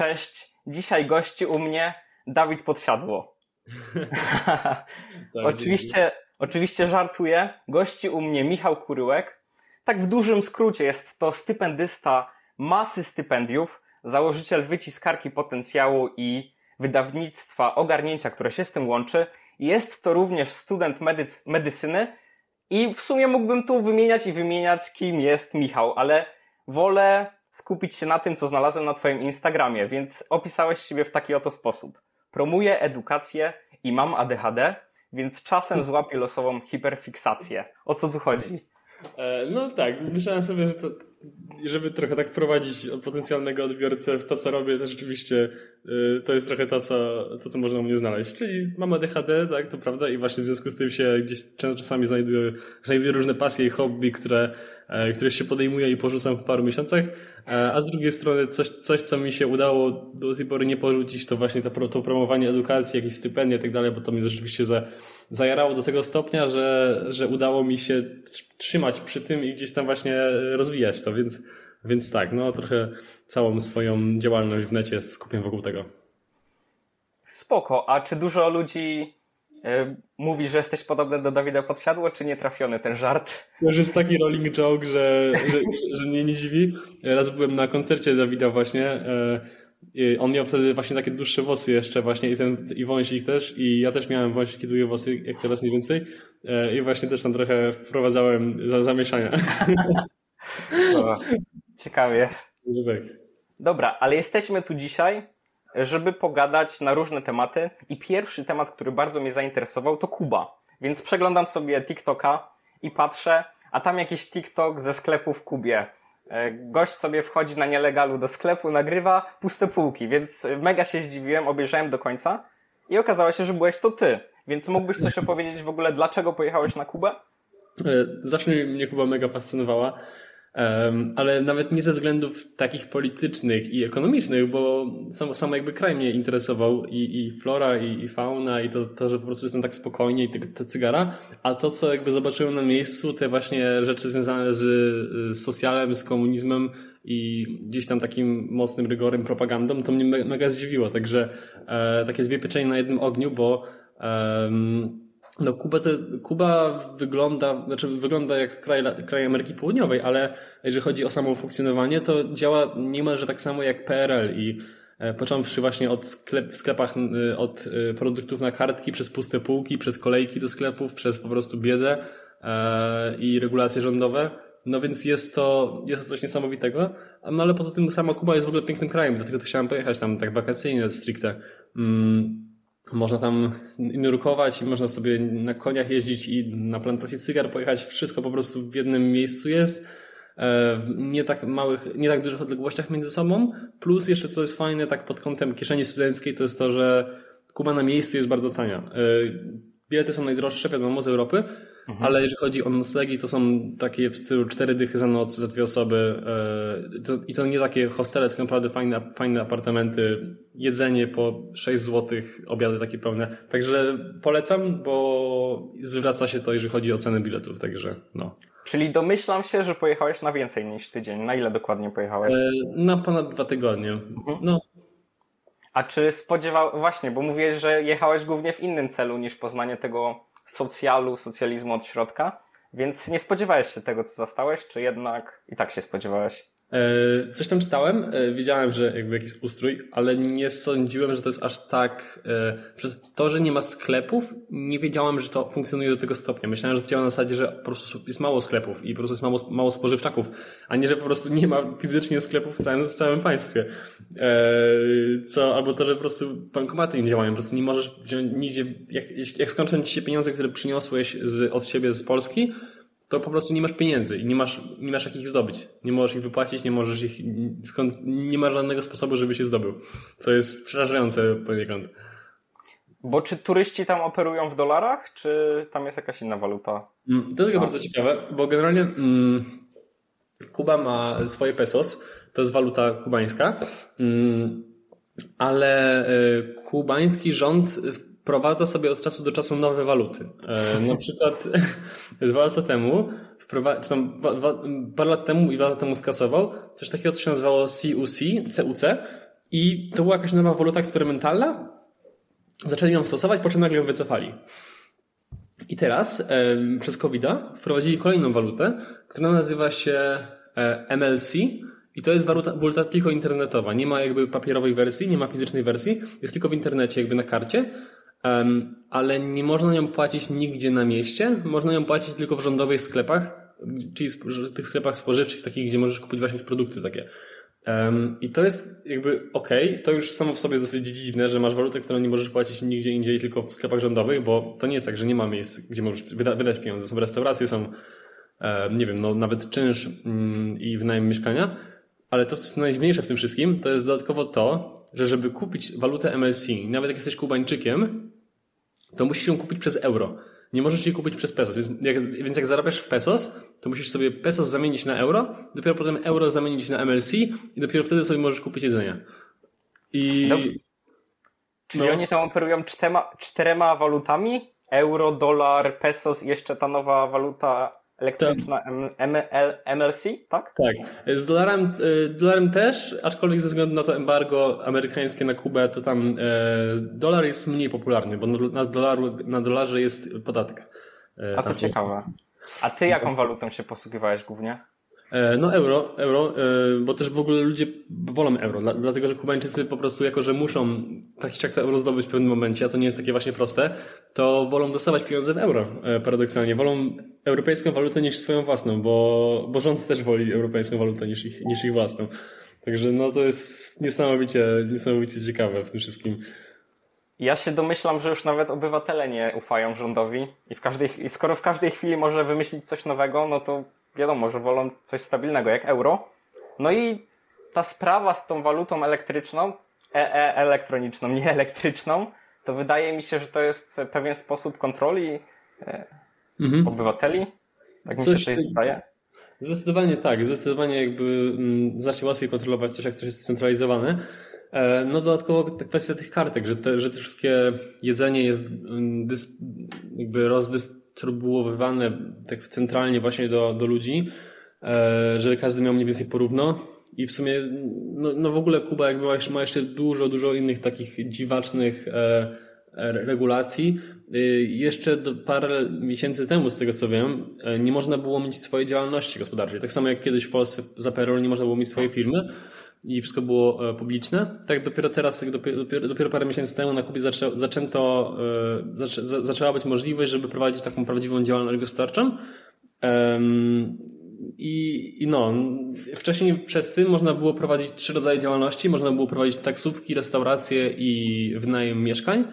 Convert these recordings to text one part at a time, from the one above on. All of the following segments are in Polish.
Cześć, dzisiaj gości u mnie Dawid Podsiadło. tak, oczywiście, oczywiście żartuję. Gości u mnie Michał Kuryłek. Tak w dużym skrócie jest to stypendysta masy stypendiów, założyciel wyciskarki potencjału i wydawnictwa ogarnięcia, które się z tym łączy. Jest to również student medyc- medycyny i w sumie mógłbym tu wymieniać i wymieniać, kim jest Michał, ale wolę skupić się na tym, co znalazłem na Twoim Instagramie, więc opisałeś siebie w taki oto sposób. Promuję edukację i mam ADHD, więc czasem złapię losową hiperfiksację. O co tu chodzi? E, no tak, myślałem sobie, że to żeby trochę tak wprowadzić potencjalnego odbiorcę w to, co robię, to rzeczywiście y, to jest trochę to, co, to, co można u mnie znaleźć. Czyli mam ADHD, tak, to prawda, i właśnie w związku z tym się gdzieś czasami znajduję, znajduję różne pasje i hobby, które, e, które się podejmuję i porzucam w paru miesiącach, e, a z drugiej strony coś, coś co mi się udało do tej pory nie porzucić, to właśnie to, to promowanie edukacji, jakieś stypendia i tak dalej, bo to mnie rzeczywiście za, zajarało do tego stopnia, że, że udało mi się trzymać przy tym i gdzieś tam właśnie rozwijać to, więc, więc tak, no trochę całą swoją działalność w necie skupiam wokół tego. Spoko, a czy dużo ludzi mówi, że jesteś podobny do Dawida Podsiadło, czy nie trafiony ten żart? To już jest taki rolling joke, że, że, że mnie nie dziwi. Raz byłem na koncercie Dawida właśnie, i on miał wtedy właśnie takie dłuższe włosy jeszcze właśnie i ten i wąsik też i ja też miałem wąsiki długie włosy, jak teraz mniej więcej e, i właśnie też tam trochę wprowadzałem za, zamieszania. O, ciekawie. Tak. Dobra, ale jesteśmy tu dzisiaj, żeby pogadać na różne tematy i pierwszy temat, który bardzo mnie zainteresował to Kuba. Więc przeglądam sobie TikToka i patrzę, a tam jakiś TikTok ze sklepu w Kubie E, gość sobie wchodzi na nielegalu do sklepu, nagrywa puste półki, więc mega się zdziwiłem, obejrzałem do końca i okazało się, że byłeś to ty. Więc mógłbyś coś opowiedzieć w ogóle, dlaczego pojechałeś na Kubę? E, zawsze mnie Kuba mega fascynowała. Ale nawet nie ze względów takich politycznych i ekonomicznych, bo sam, sam jakby kraj mnie interesował i, i flora, i, i fauna, i to, to, że po prostu jestem tak spokojnie i ta cygara, a to, co jakby zobaczyłem na miejscu, te właśnie rzeczy związane z, z socjalem, z komunizmem i gdzieś tam takim mocnym rygorem, propagandą, to mnie mega zdziwiło. Także e, takie dwie pieczenie na jednym ogniu, bo no Kuba, to, Kuba wygląda, znaczy wygląda jak kraj, kraj Ameryki Południowej, ale jeżeli chodzi o samo funkcjonowanie, to działa niemalże tak samo jak PRL i e, począwszy właśnie od sklep, w sklepach, od e, produktów na kartki, przez puste półki, przez kolejki do sklepów, przez po prostu biedę e, i regulacje rządowe. No więc jest to, jest to coś niesamowitego, no ale poza tym sama Kuba jest w ogóle pięknym krajem, dlatego to chciałem pojechać tam tak wakacyjnie stricte. Mm można tam nurkować i można sobie na koniach jeździć i na plantację cygar pojechać. Wszystko po prostu w jednym miejscu jest. E, nie tak małych, nie tak dużych odległościach między sobą. Plus jeszcze co jest fajne, tak pod kątem kieszeni studenckiej, to jest to, że Kuba na miejscu jest bardzo tania. E, bilety są najdroższe, wiadomo, z Europy, Mhm. Ale jeżeli chodzi o noclegi, to są takie w stylu cztery dychy za noc, za dwie osoby. E, to, I to nie takie hostele, tylko naprawdę fajne, fajne apartamenty, jedzenie po 6 zł, obiady takie pełne. Także polecam, bo zwraca się to, jeżeli chodzi o cenę biletów, także no. Czyli domyślam się, że pojechałeś na więcej niż tydzień. Na ile dokładnie pojechałeś? E, na ponad dwa tygodnie. Mhm. No. A czy spodziewał, właśnie, bo mówiłeś, że jechałeś głównie w innym celu niż poznanie tego socjalu, socjalizmu od środka, więc nie spodziewałeś się tego, co zastałeś, czy jednak i tak się spodziewałeś? E, coś tam czytałem, e, wiedziałem, że jakby jakiś ustrój, ale nie sądziłem, że to jest aż tak. E, przez to, że nie ma sklepów, nie wiedziałem, że to funkcjonuje do tego stopnia. Myślałem, że to działa na zasadzie, że po prostu jest mało sklepów i po prostu jest mało, mało spożywczaków, a nie, że po prostu nie ma fizycznie sklepów w całym, w całym państwie. Co, albo to, że po prostu bankomaty nie działają, po prostu nie możesz wziąć nigdzie, jak, jak skończą ci się pieniądze, które przyniosłeś z, od siebie z Polski, to po prostu nie masz pieniędzy i nie masz, nie masz jak ich zdobyć. Nie możesz ich wypłacić, nie możesz ich, skąd, nie ma żadnego sposobu, żeby się zdobył. Co jest przerażające poniekąd. Bo czy turyści tam operują w dolarach, czy tam jest jakaś inna waluta? Mm, to jest bardzo ciekawe, bo generalnie mm, Kuba ma swoje pesos, to jest waluta kubańska, mm, ale y, kubański rząd wprowadza sobie od czasu do czasu nowe waluty. E, na przykład dwa lata temu, czy tam parę lat temu i dwa lata temu skasował coś takiego, co się nazywało CUC, CUC, I to była jakaś nowa waluta eksperymentalna. Zaczęli ją stosować, po czym nagle ją wycofali. I teraz przez covid wprowadzili kolejną walutę, która nazywa się e, MLC i to jest waluta, waluta tylko internetowa. Nie ma jakby papierowej wersji, nie ma fizycznej wersji, jest tylko w internecie, jakby na karcie. Ale nie można ją płacić nigdzie na mieście, można ją płacić tylko w rządowych sklepach, czyli tych sklepach spożywczych, takich, gdzie możesz kupić właśnie produkty takie. I to jest jakby okej, to już samo w sobie dosyć dziwne, że masz walutę, którą nie możesz płacić nigdzie indziej, tylko w sklepach rządowych, bo to nie jest tak, że nie ma miejsc, gdzie możesz wyda wydać pieniądze. Są restauracje, są, nie wiem, no nawet czynsz mm, i wynajem mieszkania, ale to, co jest najdziwniejsze w tym wszystkim, to jest dodatkowo to, że żeby kupić walutę MLC, nawet jak jesteś Kubańczykiem, to musisz ją kupić przez euro. Nie możesz jej kupić przez pesos. Więc jak, więc jak zarabiasz w pesos, to musisz sobie pesos zamienić na euro, dopiero potem euro zamienić na MLC i dopiero wtedy sobie możesz kupić jedzenie. I... No. Czyli no. oni tam operują czterema, czterema walutami? Euro, dolar, pesos i jeszcze ta nowa waluta elektryczna ML, MLC, tak? Tak. Z dolarem, y, dolarem też, aczkolwiek ze względu na to embargo amerykańskie na Kubę, to tam e, dolar jest mniej popularny, bo na, dolaru, na dolarze jest podatek. E, A to ciekawe. A ty jaką walutą się posługiwałeś głównie? E, no euro, euro, e, bo też w ogóle ludzie wolą euro, dlatego że Kubańczycy po prostu jako, że muszą tak czy euro zdobyć w pewnym momencie, a to nie jest takie właśnie proste, to wolą dostawać pieniądze w euro, e, paradoksalnie. Wolą europejską walutę niż swoją własną, bo, bo rząd też woli europejską walutę niż ich, niż ich własną. Także no to jest niesamowicie, niesamowicie ciekawe w tym wszystkim. Ja się domyślam, że już nawet obywatele nie ufają rządowi i, w każdej, skoro w każdej chwili może wymyślić coś nowego, no to wiadomo, że wolą coś stabilnego jak euro. No i ta sprawa z tą walutą elektryczną, e -e elektroniczną, nie elektryczną, to wydaje mi się, że to jest pewien sposób kontroli e, mhm. obywateli. Tak mi coś, się to zdaje. Zdecydowanie tak, zdecydowanie jakby mm, znacznie łatwiej kontrolować coś, jak coś jest scentralizowane. E, no dodatkowo kwestia tych kartek, że te, że te wszystkie jedzenie jest mm, dys, jakby rozdystrybuowywane tak centralnie właśnie do, do ludzi, e, żeby każdy miał mniej więcej porówno. I w sumie, no, no w ogóle Kuba jakby ma jeszcze dużo, dużo innych takich dziwacznych e, regulacji. Jeszcze parę miesięcy temu, z tego co wiem, nie można było mieć swojej działalności gospodarczej. Tak samo jak kiedyś w Polsce za PRL nie można było mieć swojej firmy i wszystko było e, publiczne. Tak dopiero teraz, dopiero, dopiero parę miesięcy temu na Kubie zaczę, zaczęto, e, zaczę, zaczęła być możliwość, żeby prowadzić taką prawdziwą działalność gospodarczą. I, I no, wcześniej przed tym można było prowadzić trzy rodzaje działalności. Można było prowadzić taksówki, restauracje i wynajem mieszkań.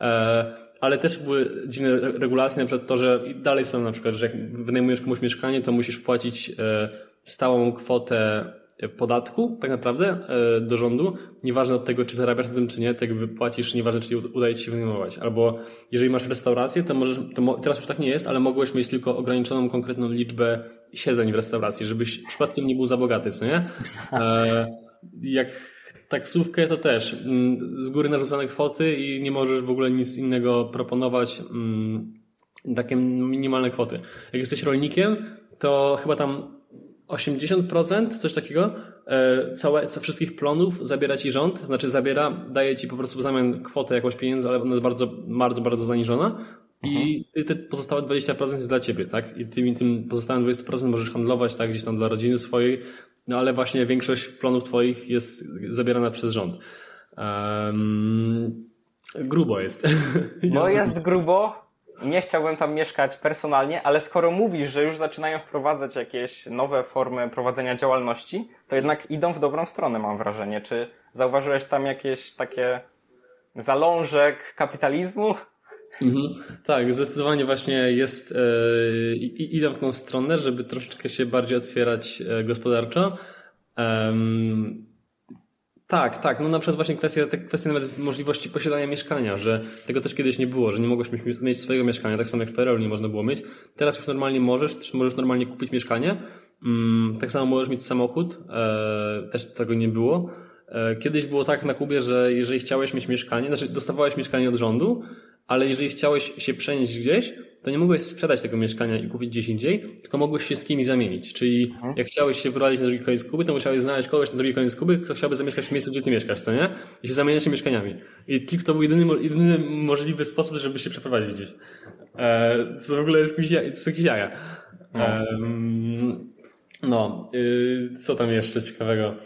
E, ale też były dziwne regulacje, na przykład to, że dalej są na przykład, że jak wynajmujesz komuś mieszkanie, to musisz płacić stałą kwotę podatku tak naprawdę e, do rządu, nieważne od tego, czy zarabiasz na tym, czy nie, tak wypłacisz, nieważne, czy udaje ci się wynajmować. Albo jeżeli masz restaurację, to możesz, to teraz już tak nie jest, ale mogłeś mieć tylko ograniczoną, konkretną liczbę siedzeń w restauracji, żebyś przypadkiem nie był za bogaty, co nie? E, jak taksówkę to też mm, z góry narzucone kwoty i nie możesz w ogóle nic innego proponować, mm, takie minimalne kwoty. Jak jesteś rolnikiem, to chyba tam 80%, coś takiego, e, całe, wszystkich plonów zabiera ci rząd, znaczy zabiera, daje ci po prostu w zamian kwotę jakąś pieniędzy, ale ona jest bardzo, bardzo, bardzo zaniżona i mhm. te pozostałe 20% jest dla ciebie, tak? I tymi tym pozostałym 20% możesz handlować, tak, gdzieś tam dla rodziny swojej, no ale właśnie większość plonów twoich jest zabierana przez rząd. Um, grubo jest. No jest grubo, nie chciałbym tam mieszkać personalnie, ale skoro mówisz, że już zaczynają wprowadzać jakieś nowe formy prowadzenia działalności, to jednak idą w dobrą stronę, mam wrażenie. Czy zauważyłeś tam jakieś takie zalążek kapitalizmu? Mhm. Tak, zdecydowanie właśnie jest, yy, idą w tą stronę, żeby troszeczkę się bardziej otwierać e, gospodarczo. Tak, tak. No na przykład właśnie kwestia, kwestia nawet możliwości posiadania mieszkania, że tego też kiedyś nie było, że nie mogłeś mieć swojego mieszkania, tak samo jak w PRL nie można było mieć. Teraz już normalnie możesz, też możesz normalnie kupić mieszkanie. Mm, tak samo możesz mieć samochód, e, też tego nie było. E, kiedyś było tak na Kubie, że jeżeli chciałeś mieć mieszkanie, znaczy dostawałeś mieszkanie od rządu, ale jeżeli chciałeś się przenieść gdzieś, to nie mogłeś sprzedać tego mieszkania i kupić gdzieś indziej, tylko mogłeś się z kimś zamienić. Czyli mhm. jak chciałeś się prowadzić na drugi koniec Kuby, to musiałeś znaleźć kogoś na drugi koniec Kuby, kto chciałby zamieszkać w miejscu, gdzie ty mieszkasz, co nie? I się zamieniać się mieszkaniami. I Klik to był jedyny, jedyny możliwy sposób, żeby się przeprowadzić gdzieś. E, co w ogóle jest jakieś jaja. No. Um, no, yy, co tam jeszcze ciekawego?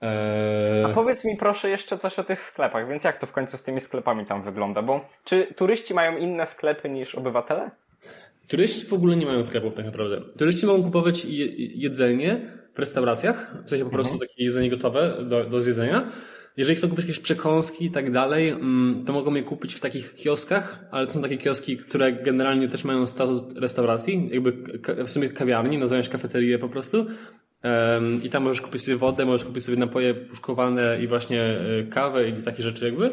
Eee... A powiedz mi proszę jeszcze coś o tych sklepach, więc jak to w końcu z tymi sklepami tam wygląda? Bo czy turyści mają inne sklepy niż obywatele? Turyści w ogóle nie mają sklepów tak naprawdę. Turyści mogą kupować jedzenie w restauracjach, w sensie po prostu mhm. takie jedzenie gotowe do, do zjedzenia. Jeżeli chcą kupić jakieś przekąski i tak dalej, mm, to mogą je kupić w takich kioskach, ale to są takie kioski, które generalnie też mają statut restauracji, jakby w sumie kawiarni, nazywają się kafeterie po prostu. I tam możesz kupić sobie wodę, możesz kupić sobie napoje puszkowane i właśnie e, kawę i takie rzeczy jakby.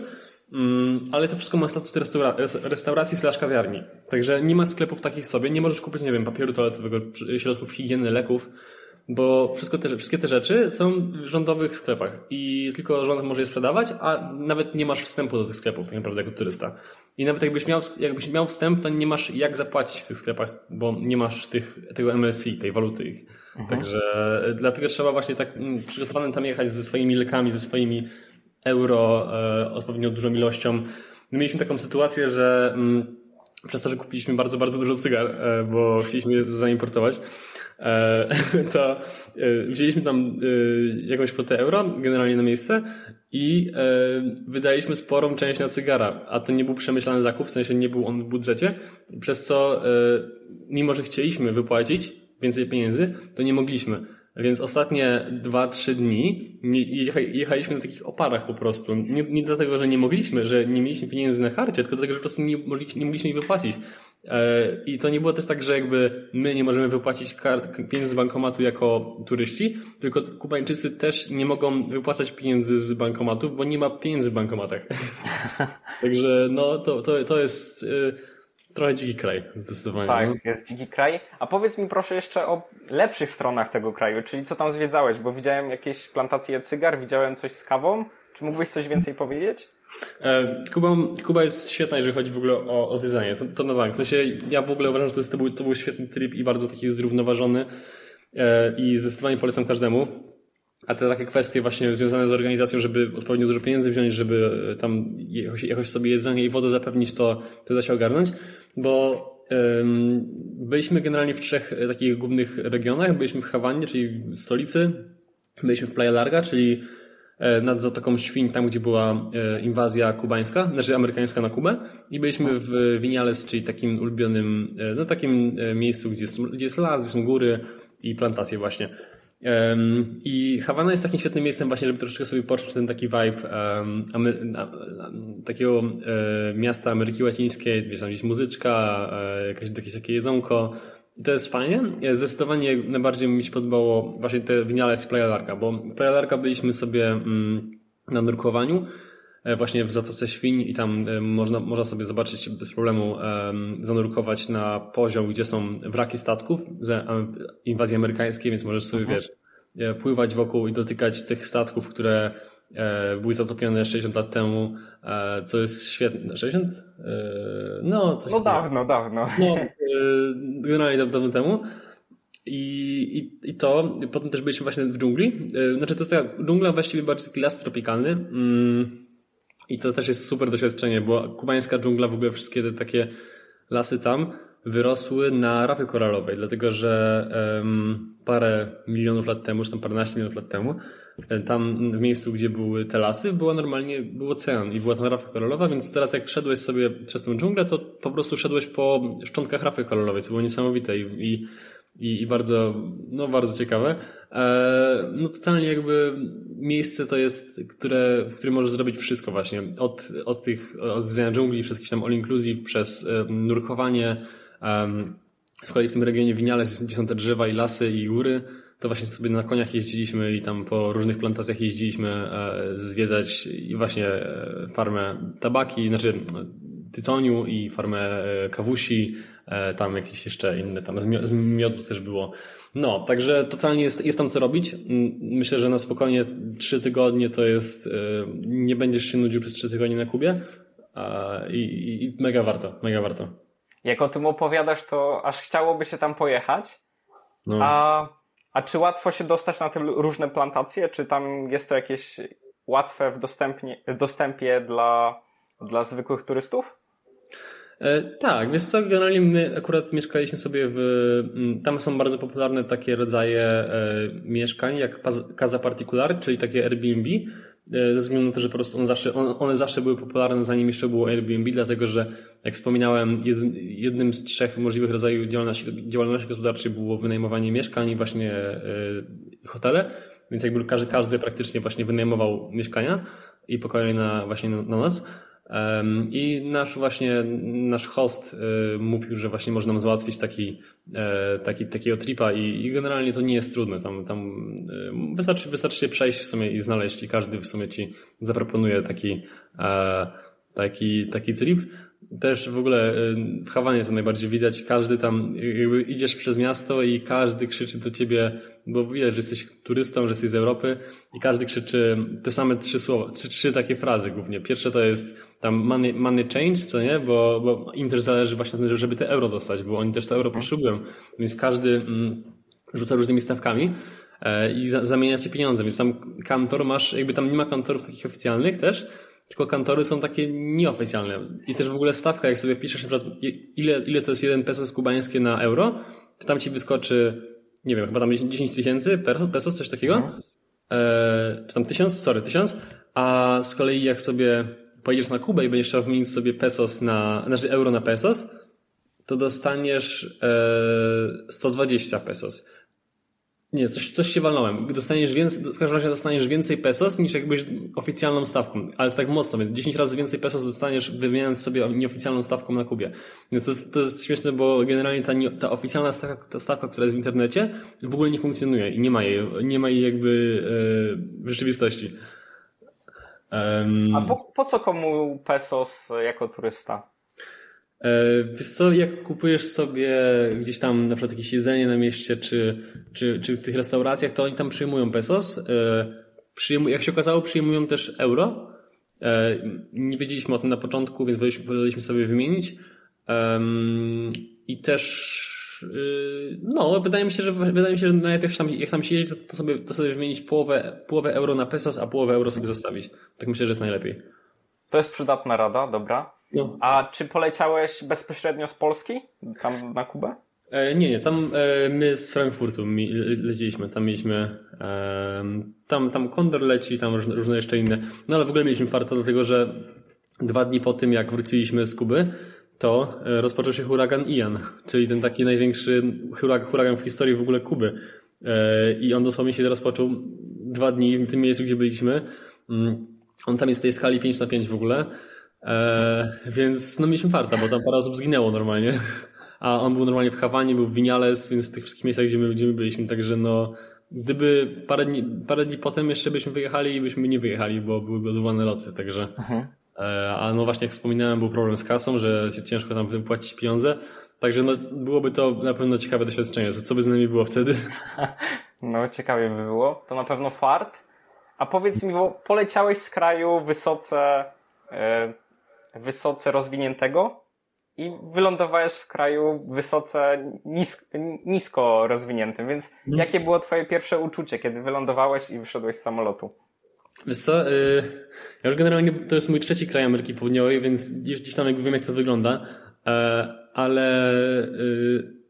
Mm, ale to wszystko ma statut restaura restauracji slash kawiarni. Także nie ma sklepów takich sobie. Nie możesz kupić, nie wiem, papieru toaletowego, środków higieny, leków, bo wszystko te, wszystkie te rzeczy są w rządowych sklepach i tylko rząd może je sprzedawać, a nawet nie masz wstępu do tych sklepów tak naprawdę jako turysta. I nawet jakbyś miał, jakbyś miał wstęp, to nie masz jak zapłacić w tych sklepach, bo nie masz tych, tego MLC, tej waluty ich. Mhm. Także dlatego trzeba właśnie tak mm, przygotowanym tam jechać ze swoimi lekami, ze swoimi euro, e, odpowiednio dużą ilością. My mieliśmy taką sytuację, że mm, przez to, że kupiliśmy bardzo, bardzo dużo cygar, e, bo chcieliśmy je zaimportować, e, to e, wzięliśmy tam jakąś kwotę euro, generalnie na miejsce i wydaliśmy sporą część na cygara, a to nie był przemyślany zakup, w sensie nie był on w budżecie, przez co mimo, że chcieliśmy wypłacić więcej pieniędzy, to nie mogliśmy. Więc ostatnie dwa, trzy dni jechaliśmy na takich oparach po prostu. Nie, nie, dlatego, że nie mogliśmy, że nie mieliśmy pieniędzy na harcie, tylko dlatego, że po prostu nie, nie mogliśmy ich wypłacić. E, I to nie było też tak, że jakby my nie możemy wypłacić kart, pieniędzy z bankomatu jako turyści, tylko Kubańczycy też nie mogą wypłacać pieniędzy z bankomatów, bo nie ma pieniędzy w bankomatach. Także no to, to, to jest e, Trochę dziki kraj, zdecydowanie. Tak, no. jest dziki kraj. A powiedz mi proszę jeszcze o lepszych stronach tego kraju, czyli co tam zwiedzałeś, bo widziałem jakieś plantacje cygar, widziałem coś z kawą. Czy mógłbyś coś więcej powiedzieć? E, Kuba, Kuba jest świetna, jeżeli chodzi w ogóle o, o zwiedzanie. To, to na bank. W sensie ja w ogóle uważam, że to, jest, to, był, to był świetny trip i bardzo taki zrównoważony e, i zdecydowanie polecam każdemu. A te takie kwestie właśnie związane z organizacją, żeby odpowiednio dużo pieniędzy wziąć, żeby e, tam jakoś, jakoś sobie jedzenie i wodę zapewnić, to, to da się ogarnąć, bo um, byliśmy generalnie w trzech takich głównych regionach. Byliśmy w Hawanie, czyli w stolicy, byliśmy w Playa Larga, czyli nad Zatoką Świń, tam gdzie była inwazja kubańska, znaczy amerykańska na Kubę i byliśmy w Vinales, czyli takim ulubionym, no takim miejscu, gdzie jest, gdzie jest las, gdzie są góry i plantacje właśnie. I Hawana jest takim świetnym miejscem właśnie, żeby troszeczkę sobie poczuć ten taki vibe um, takiego e, miasta Ameryki Łacińskiej, wiesz, tam gdzieś muzyczka, e, jakieś, jakieś takie jedzonko. I to jest fajnie. E, zdecydowanie najbardziej mi się podobało właśnie te winiale z Playa Larga, bo w Playa Larga byliśmy sobie mm, na nurkowaniu E, właśnie w Zatoce Świń i tam e, można, można sobie zobaczyć bez problemu zanurkować na poziom, gdzie są wraki statków z inwazji amerykańskiej, więc możesz sobie, mhm. wiesz, e, pływać wokół i dotykać tych statków, które były zatopione 60 lat temu, co jest świetne. 60? No, coś no dawno, dawno. No, generalnie dawno temu. I, i, I to, potem też byliśmy właśnie w dżungli. Znaczy to jest taka dżungla właściwie bardziej taki las tropikalny. Mm i to też jest super doświadczenie, bo kubańska dżungla, w ogóle wszystkie te takie lasy tam wyrosły na rafie koralowej, dlatego że um, parę milionów lat temu, czy tam paręnaście milionów lat temu, e, tam w miejscu, gdzie były te lasy, była normalnie, był ocean i była tam rafa koralowa, więc teraz jak szedłeś sobie przez tę dżunglę, to po prostu szedłeś po szczątkach rafy koralowej, co było niesamowite i, i i, bardzo, no bardzo ciekawe. E, no totalnie jakby miejsce to jest, które, w którym możesz zrobić wszystko właśnie. Od, od tych, od zwiedzania dżungli, przez jakieś tam all inclusive, przez um, nurkowanie. Z kolei w tym regionie Winiales, gdzie są te drzewa i lasy i góry, to właśnie sobie na koniach jeździliśmy i tam po różnych plantacjach jeździliśmy e, zwiedzać i właśnie e, farmę tabaki, znaczy tytoniu i farmę e, kawusi, tam jakieś jeszcze inne, tam z miodu też było. No, także totalnie jest, jest tam co robić. Myślę, że na spokojnie trzy tygodnie to jest, nie będziesz się nudził przez trzy tygodnie na Kubie i, i mega warto, mega warto. Jak o tym opowiadasz, to aż chciałoby się tam pojechać. No. A, a czy łatwo się dostać na te różne plantacje? Czy tam jest to jakieś łatwe w, w dostępie dla, dla zwykłych turystów? E, tak, więc co, generalnie my akurat mieszkaliśmy sobie w, mm, tam są bardzo popularne takie rodzaje e, mieszkań jak casa particular, czyli takie Airbnb, ze względu na to, że po prostu one zawsze, one zawsze były popularne zanim jeszcze było Airbnb, dlatego że jak wspominałem, jednym z trzech możliwych rodzajów działalności, działalności gospodarczej było wynajmowanie mieszkań i właśnie hotele, więc jakby każdy, każdy praktycznie właśnie wynajmował mieszkania i pokoje na właśnie na, na noc. I nasz właśnie, nasz host y, mówił, że właśnie można załatwić taki, e, taki, takiego tripa i, i generalnie to nie jest trudne. Tam, tam y, wystarczy, wystarczy się przejść w sumie i znaleźć i każdy w sumie ci zaproponuje taki, e, taki, taki trip. Też w ogóle y, w Hawanie to najbardziej widać. Każdy tam, idziesz przez miasto i każdy krzyczy do ciebie, bo widać, że jesteś turystą, że jesteś z Europy i każdy krzyczy te same trzy słowa, trzy, trzy takie frazy głównie. Pierwsze to jest tam money, money change, co nie? Bo, bo im też zależy właśnie na tym, żeby te euro dostać, bo oni też to euro potrzebują. Więc każdy mm, rzuca różnymi stawkami e, i za, zamienia ci pieniądze. Więc tam kantor masz, jakby tam nie ma kantorów takich oficjalnych też, tylko kantory są takie nieoficjalne. I też w ogóle stawka, jak sobie wpiszesz na przykład ile, ile to jest jeden pesos kubańskie na euro, to tam ci wyskoczy, nie wiem, chyba tam 10 tysięcy pesos, coś takiego. Mhm. E, czy tam tysiąc? Sorry, tysiąc. A z kolei jak sobie pojedziesz na Kubę i będziesz chciał wymienić sobie pesos na, znaczy euro na pesos, to dostaniesz e, 120 pesos. Nie, coś, coś się walnąłem. Dostaniesz więcej, w każdym razie dostaniesz więcej pesos niż jakbyś oficjalną stawką, ale tak mocno, więc 10 razy więcej pesos dostaniesz wymieniając sobie nieoficjalną stawką na Kubie. Więc to, to jest śmieszne, bo generalnie ta, ta oficjalna stawka, ta stawka, która jest w internecie, w ogóle nie funkcjonuje i nie ma jej, nie ma jej jakby e, w rzeczywistości. Um, A po, po co komu pesos jako turysta? E, wiesz co, jak kupujesz sobie gdzieś tam na przykład jakieś jedzenie na mieście, czy, czy, czy w tych restauracjach, to oni tam przyjmują pesos. E, jak się okazało, przyjmują też euro. E, nie wiedzieliśmy o tym na początku, więc woleliśmy sobie wymienić. I też Yy, no, wydaje mi się, że wydaje mi się, że najlepiej jak tam, jak tam siedzieć, to, to, sobie, to sobie wymienić połowę, połowę euro na pesos, a połowę euro sobie zostawić. Tak myślę, że jest najlepiej. To jest przydatna rada, dobra. No. A czy poleciałeś bezpośrednio z Polski tam na Kubę? E, nie, nie, tam e, my z Frankfurtu mi, leciliśmy, tam mieliśmy, e, tam, tam Kondor leci, tam różne, różne jeszcze inne, no ale w ogóle mieliśmy farta dlatego, że dwa dni po tym jak wróciliśmy z Kuby, to e, rozpoczął się huragan Ian, czyli ten taki największy huragan w historii w ogóle Kuby. E, I on dosłownie się rozpoczął dwa dni w tym miejscu, gdzie byliśmy. Mm, on tam jest w tej skali 5 na 5 w ogóle. E, więc no mieliśmy farta, bo tam parę osób zginęło normalnie. A on był normalnie w Hawanie, był w Winiales, więc w tych wszystkich miejscach, gdzie my, gdzie my byliśmy. Także no, gdyby parę dni, parę dni potem jeszcze byśmy wyjechali, byśmy nie wyjechali, bo byłyby odwołane loty, także mhm. E, a no właśnie jak wspominałem, był problem z kasą, że ciężko tam wypłacić pieniądze. Także no, byłoby to na pewno ciekawe doświadczenie. Co by z nami było wtedy? No, ciekawie by było. To na pewno fart. A powiedz mi, bo poleciałeś z kraju wysoce, e, wysoce rozwiniętego i wylądowałeś w kraju wysoce nisko, nisko rozwiniętym, więc hmm. jakie było twoje pierwsze uczucie, kiedy wylądowałeś i wyszedłeś z samolotu? Wiesz co, y, ja już generalnie, to jest mój trzeci kraj Ameryki Południowej, więc gdzieś tam jakby wiem jak to wygląda, e, ale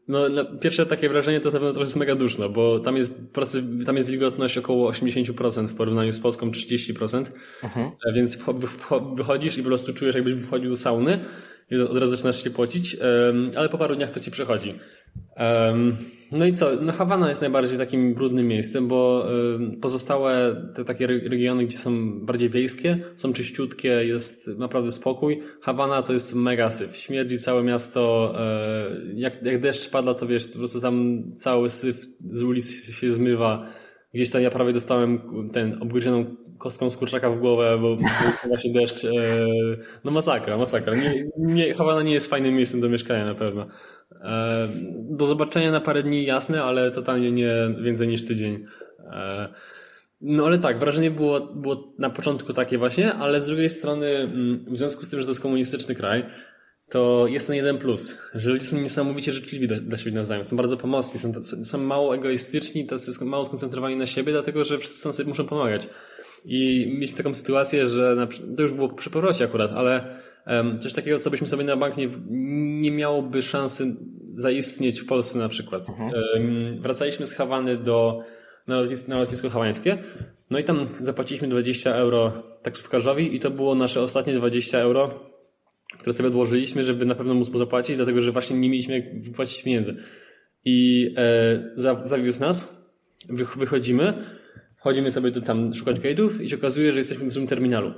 y, no, pierwsze takie wrażenie to jest na pewno trochę jest mega duszno, bo tam jest, tam jest wilgotność około 80% w porównaniu z Polską 30%, mhm. E, więc wychodzisz i po prostu czujesz jakbyś wchodził do sauny i od razu zaczynasz się pocić, ale po paru dniach to ci przechodzi. No i co? No Hawana jest najbardziej takim brudnym miejscem, bo pozostałe te takie regiony, gdzie są bardziej wiejskie, są czyściutkie, jest naprawdę spokój. Hawana to jest mega syf. Śmierdzi całe miasto. E, jak, jak deszcz pada, to wiesz, po prostu tam cały syf z ulic się zmywa. Gdzieś tam ja prawie dostałem ten obgryzioną kostką z kurczaka w głowę, bo był właśnie deszcz. E, no masakra, masakra. Nie, nie, Hawana nie jest fajnym miejscem do mieszkania na pewno. E, do zobaczenia na parę dni jasne, ale totalnie nie więcej niż tydzień. E, no ale tak, wrażenie było, było na początku takie właśnie, ale z drugiej strony mm, w związku z tym, że to jest komunistyczny kraj, to jest ten jeden plus, że ludzie są niesamowicie życzliwi dla siebie nawzajem, są bardzo pomocni, są, są mało egoistyczni, tacy mało skoncentrowani na siebie, dlatego że wszyscy sobie muszą pomagać. I mieliśmy taką sytuację, że na, to już było przy powrocie akurat, ale um, coś takiego, co byśmy sobie na bank nie, nie miałoby szansy zaistnieć w Polsce na przykład. Mhm. Um, wracaliśmy z Hawany do, na, lotnisko, na lotnisko hawańskie, no i tam zapłaciliśmy 20 euro taksówkarzowi i to było nasze ostatnie 20 euro, które sobie odłożyliśmy, żeby na pewno móc mu zapłacić, dlatego że właśnie nie mieliśmy jak wypłacić pieniędzy. I e, zawiózł nas, wychodzimy, chodzimy sobie do tam szukać gate'ów i się okazuje, że jesteśmy w złym terminalu.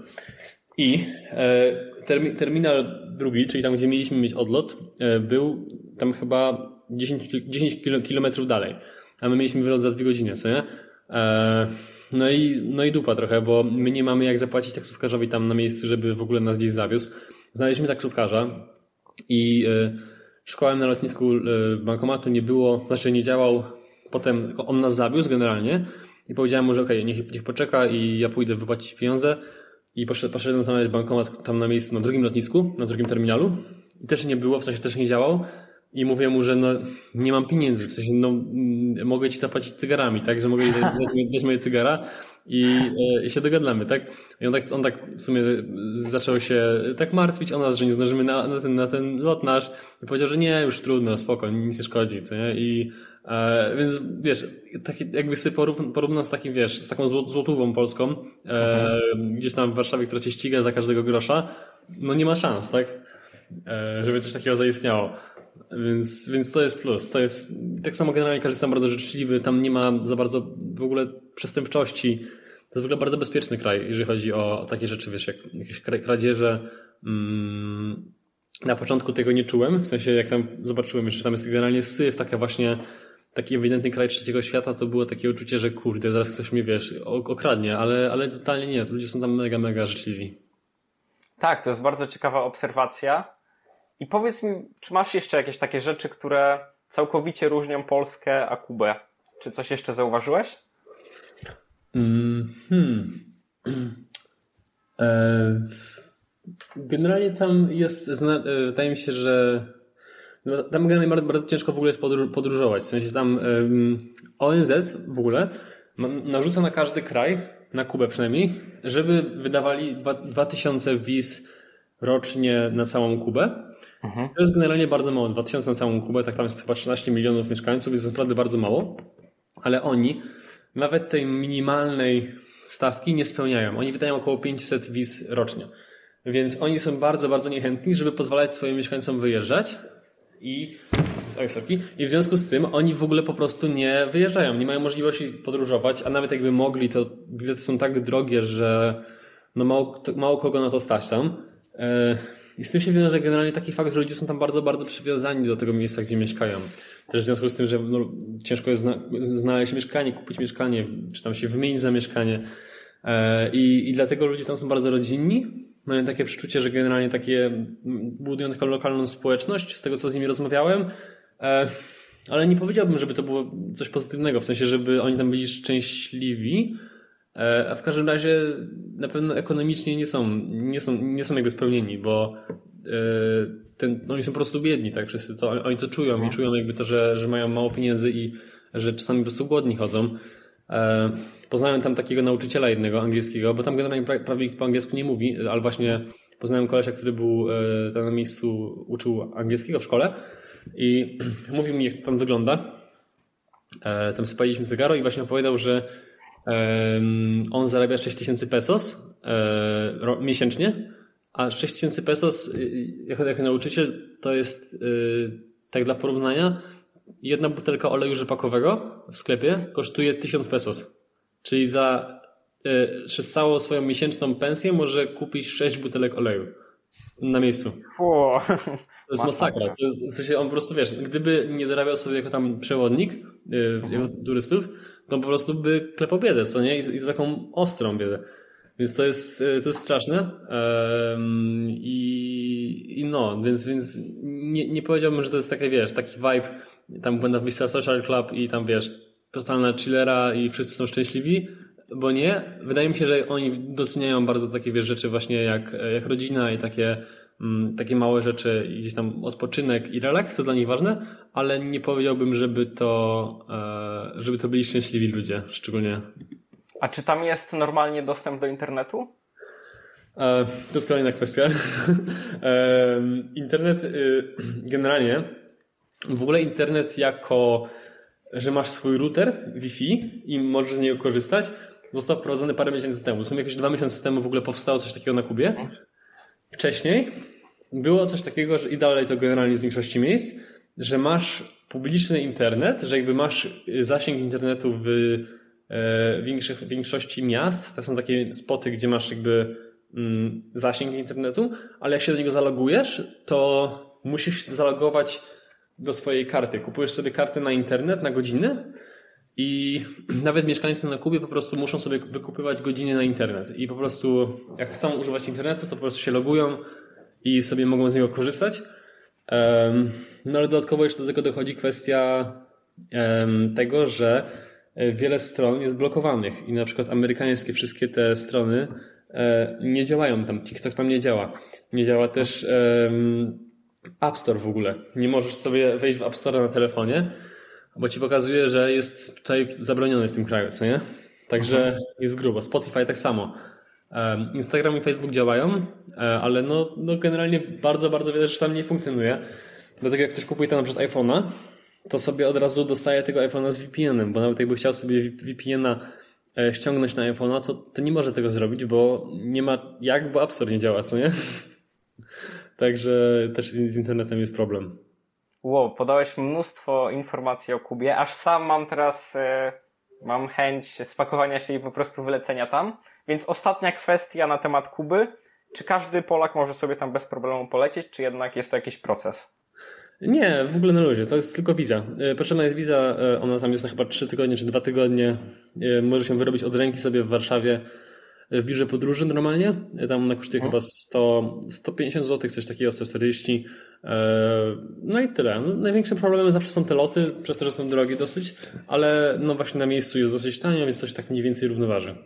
I e, termi, terminal drugi, czyli tam, gdzie mieliśmy mieć odlot, e, był tam chyba 10, 10 kilometrów dalej. A my mieliśmy wylot za dwie godziny, co nie? E, no i, no i dupa trochę, bo my nie mamy jak zapłacić taksówkarzowi tam na miejscu, żeby w ogóle nas gdzieś zawiózł. Znaleźliśmy taksówkarza i e, szukałem na lotnisku e, bankomatu, nie było, znaczy nie działał. Potem on nas zawiózł generalnie i powiedziałem mu, że okej, okay, niech, niech poczeka i ja pójdę wypłacić pieniądze. I poszedłem, znaleźć bankomat tam na miejscu, na drugim lotnisku, na drugim terminalu. I też nie było, w sensie też nie działał. I mówię mu, że no, nie mam pieniędzy, w sensie no, mm, mogę ci zapłacić cygarami, tak, że mogę ci dać, dać moje cygara i, e, i się dogadamy, tak. I on tak, on tak w sumie zaczął się tak martwić o nas, że nie zdążymy na, na, ten, na ten lot nasz i powiedział, że nie, już trudno, spoko, nic nie szkodzi, co nie? I e, więc wiesz, taki, jakby sobie porówn, porównał z takim, wiesz, z taką złotówą polską, e, gdzieś tam w Warszawie, która cię ściga za każdego grosza, no nie ma szans, tak? E, żeby coś takiego zaistniało. Więc, więc to jest plus. To jest, tak samo generalnie każdy jest tam bardzo życzliwy, tam nie ma za bardzo w ogóle przestępczości. To jest w ogóle bardzo bezpieczny kraj, jeżeli chodzi o takie rzeczy, wiesz, jak jakieś kradzieże. Mm, na początku tego nie czułem, w sensie jak tam zobaczyłem, że tam jest generalnie syf, taka właśnie taki ewidentny kraj trzeciego świata, to było takie uczucie, że kurde, zaraz ktoś mnie, wiesz, okradnie, ale, ale totalnie nie, ludzie są tam mega, mega życzliwi. Tak, to jest bardzo ciekawa obserwacja. I powiedz mi, czy masz jeszcze jakieś takie rzeczy, które całkowicie różnią Polskę a Kubę? Czy coś jeszcze zauważyłeś? Mm, hmm. E, generalnie tam jest, e, wydaje mi się, że tam generalnie bardzo, bardzo ciężko w ogóle jest podróżować. W sensie tam ONZ w ogóle narzuca na każdy kraj, na Kubę przynajmniej, żeby wydawali 2000 wiz rocznie na całą Kubę. Mhm. To jest generalnie bardzo mało. 2000 na całą Kubę, tak tam jest chyba 13 milionów mieszkańców, jest naprawdę bardzo mało. Ale oni nawet tej minimalnej stawki nie spełniają. Oni wydają około 500 wiz rocznie. Więc oni są bardzo, bardzo niechętni, żeby pozwalać swoim mieszkańcom wyjeżdżać. I, I w związku z tym oni w ogóle po prostu nie wyjeżdżają, nie mają możliwości podróżować, a nawet jakby mogli, to bilety są tak drogie, że no mało, mało kogo na to stać tam. E, I z tym się wiąże generalnie taki fakt, że ludzie są tam bardzo, bardzo przywiązani do tego miejsca, gdzie mieszkają. Też w związku z tym, że no, ciężko jest zna znaleźć mieszkanie, kupić mieszkanie, czy tam się wymienić za mieszkanie. E, I, I dlatego ludzie tam są bardzo rodzinni. Mają takie przeczucie, że generalnie takie budują taką lokalną społeczność, z tego co z nimi rozmawiałem. E, ale nie powiedziałbym, żeby to było coś pozytywnego, w sensie, żeby oni tam byli szczęśliwi. A w każdym razie na pewno ekonomicznie nie są, nie są, nie są jakby spełnieni, bo e, ten, no oni są po prostu biedni, tak? Wszyscy to, oni to czują i no. czują jakby to, że, że mają mało pieniędzy i że czasami po prostu głodni chodzą. E, poznałem tam takiego nauczyciela jednego angielskiego, bo tam generalnie prawie nikt po angielsku nie mówi, ale właśnie poznałem kolesia, który był e, tam na miejscu, uczył angielskiego w szkole i mówił mi, jak tam wygląda. Tam sypaliśmy cygaro i właśnie opowiadał, że on zarabia 6000 pesos e, miesięcznie, a 6000 pesos y, jako, jako nauczyciel to jest y, tak dla porównania jedna butelka oleju rzepakowego w sklepie kosztuje 1000 pesos. Czyli za przez całą swoją miesięczną pensję może kupić 6 butelek oleju na miejscu. O, to jest masakra. To jest, w sensie on po prostu, wiesz, gdyby nie dorabiał sobie jako tam przewodnik yy, jako turystów, to po prostu by klepał biedę, co nie? I, i to taką ostrą biedę. Więc to jest, e, to jest straszne. I, I no, więc, więc nie, nie powiedziałbym, że to jest takie, wiesz, taki vibe, tam będę w Social Club i tam, wiesz, totalna chillera i wszyscy są szczęśliwi, bo nie. Wydaje mi się, że oni doceniają bardzo takie, wiesz, rzeczy właśnie jak, jak rodzina i takie mm, takie małe rzeczy, gdzieś tam odpoczynek i relaks to dla nich ważne, ale nie powiedziałbym, żeby to, e, żeby to byli szczęśliwi ludzie, szczególnie. A czy tam jest normalnie dostęp do internetu? E, to jest kolejna kwestia. E, internet y, generalnie, w ogóle internet jako, że masz swój router Wi-Fi i możesz z niego korzystać, został wprowadzony parę miesięcy temu. W sumie jakieś dwa miesiące temu w ogóle powstało coś takiego na Kubie. Wcześniej było coś takiego, że i dalej to generalnie z większości miejsc, że masz publiczny internet, że jakby masz zasięg internetu w e, większości miast. To są takie spoty, gdzie masz jakby mm, zasięg internetu, ale jak się do niego zalogujesz, to musisz zalogować do swojej karty. Kupujesz sobie kartę na internet na godzinę i nawet mieszkańcy na Kubie po prostu muszą sobie wykupywać godziny na internet. I po prostu, jak chcą używać internetu, to po prostu się logują i sobie mogą z niego korzystać. No ale dodatkowo jeszcze do tego dochodzi kwestia tego, że wiele stron jest blokowanych i na przykład amerykańskie wszystkie te strony e, nie działają tam. TikTok tam nie działa. Nie działa też App Store w ogóle. Nie możesz sobie wejść w App Store na telefonie bo ci pokazuje, że jest tutaj zabroniony w tym kraju, co nie? Także mhm. jest grubo. Spotify tak samo. Instagram i Facebook działają, e, ale no, no generalnie bardzo, bardzo wiele rzeczy tam nie funkcjonuje. Dlatego jak ktoś kupuje tam na przykład iPhone'a, to sobie od razu dostaje tego iPhone'a z VPN-em, bo nawet jakby chciał sobie VPN-a e, ściągnąć na iPhone'a, to, to nie może tego zrobić, bo nie ma jak, bo App nie działa, co nie? Także też z internetem jest problem. Wow, podałeś mnóstwo informacji o Kubie, aż sam mam teraz, e, mam chęć spakowania się i po prostu wylecenia tam. Więc ostatnia kwestia na temat Kuby. Czy każdy Polak może sobie tam bez problemu polecieć, czy jednak jest to jakiś proces? Nie, w ogóle na luzie. To jest tylko wiza. E, potrzebna jest wiza, e, ona tam jest na chyba 3 tygodnie czy 2 tygodnie. Może się wyrobić od ręki sobie w Warszawie w biurze podróży normalnie. Tam ona kosztuje chyba 100, 150 zł, coś takiego, 140. E, no i tyle. No, największym problemem zawsze są te loty, przez to, że są drogie dosyć, ale no właśnie na miejscu jest dosyć tanio, więc coś tak mniej więcej równoważy.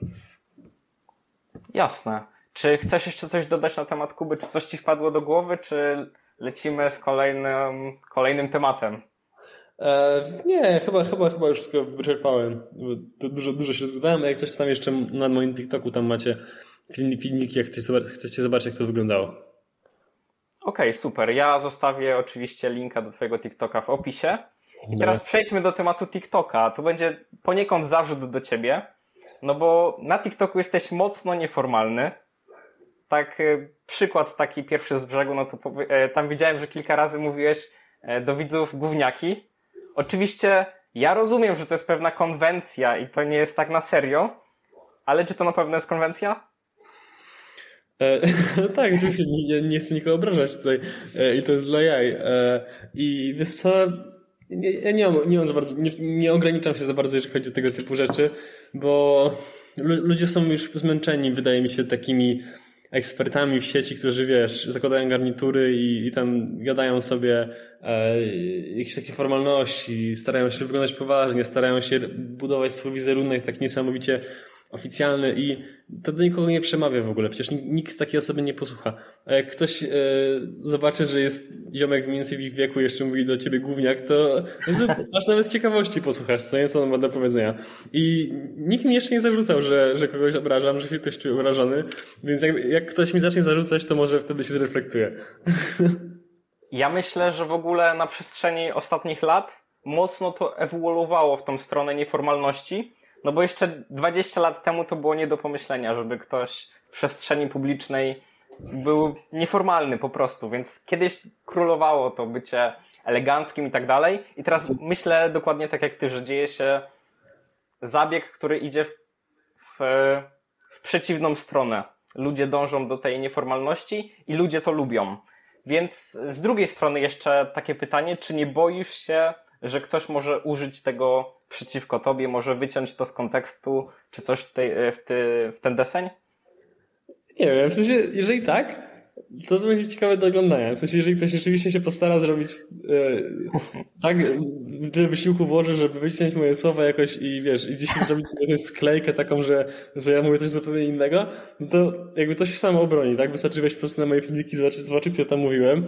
Jasne. Czy chcesz jeszcze coś dodać na temat Kuby? Czy coś ci wpadło do głowy, czy lecimy z kolejnym, kolejnym tematem? E, nie, chyba, chyba, chyba już wszystko wyczerpałem. Dużo, dużo się rozgadałem, a jak coś tam jeszcze na moim TikToku tam macie filmiki, jak chcecie zobaczyć, jak to wyglądało. Okej, okay, super. Ja zostawię oczywiście linka do Twojego TikToka w opisie. I teraz przejdźmy do tematu TikToka. To będzie poniekąd zarzut do Ciebie, no bo na TikToku jesteś mocno nieformalny. Tak, e, przykład taki pierwszy z brzegu, no to e, tam widziałem, że kilka razy mówiłeś do widzów gówniaki, Oczywiście ja rozumiem, że to jest pewna konwencja i to nie jest tak na serio, ale czy to na pewno jest konwencja? E, no tak, oczywiście nie, nie chcę nikogo obrażać tutaj e, i to jest dla jaj. E, I wiesz co, nie, ja nie, mam, nie, mam za bardzo, nie, nie ograniczam się za bardzo, jeżeli chodzi o tego typu rzeczy, bo ludzie są już zmęczeni, wydaje mi się, takimi ekspertami w sieci, którzy wiesz, zakładają garnitury i, i tam gadają sobie e, jakieś takie formalności, starają się wyglądać poważnie, starają się budować swój wizerunek tak niesamowicie oficjalny i to do nikogo nie przemawia w ogóle. Przecież nikt, takiej osoby nie posłucha. A jak ktoś e, zobaczy, że jest ziomek mniej więcej w ich wieku jeszcze mówi do ciebie gówniak, to, no to aż nawet z ciekawości posłuchasz, co jest on ma do powiedzenia. I nikt mi jeszcze nie zarzucał, że, że kogoś obrażam, że się ktoś czuje urażony, więc jak, jak ktoś mi zacznie zarzucać, to może wtedy się zreflektuje. Ja myślę, że w ogóle na przestrzeni ostatnich lat mocno to ewoluowało w tą stronę nieformalności, no bo jeszcze 20 lat temu to było nie do pomyślenia, żeby ktoś w przestrzeni publicznej był nieformalny po prostu, więc kiedyś królowało to bycie eleganckim i tak dalej. I teraz myślę dokładnie tak jak ty, że dzieje się zabieg, który idzie w, w, w przeciwną stronę. Ludzie dążą do tej nieformalności i ludzie to lubią. Więc z drugiej strony jeszcze takie pytanie, czy nie boisz się, że ktoś może użyć tego przeciwko tobie, może wyciąć to z kontekstu, czy coś w, tej, w, ty, w ten deseń? Nie wiem, w sensie, jeżeli tak, to będzie ciekawe do oglądania. W sensie, jeżeli ktoś rzeczywiście się postara zrobić e, tak, tyle wysiłku włoży, żeby wyciąć moje słowa jakoś i wiesz, i gdzieś zrobić sobie sklejkę taką, że, że ja mówię coś zupełnie innego, no to jakby to się samo obroni, tak? Wystarczy wejść po prostu na moje filmiki, zobaczyć, zobaczyć co tam mówiłem.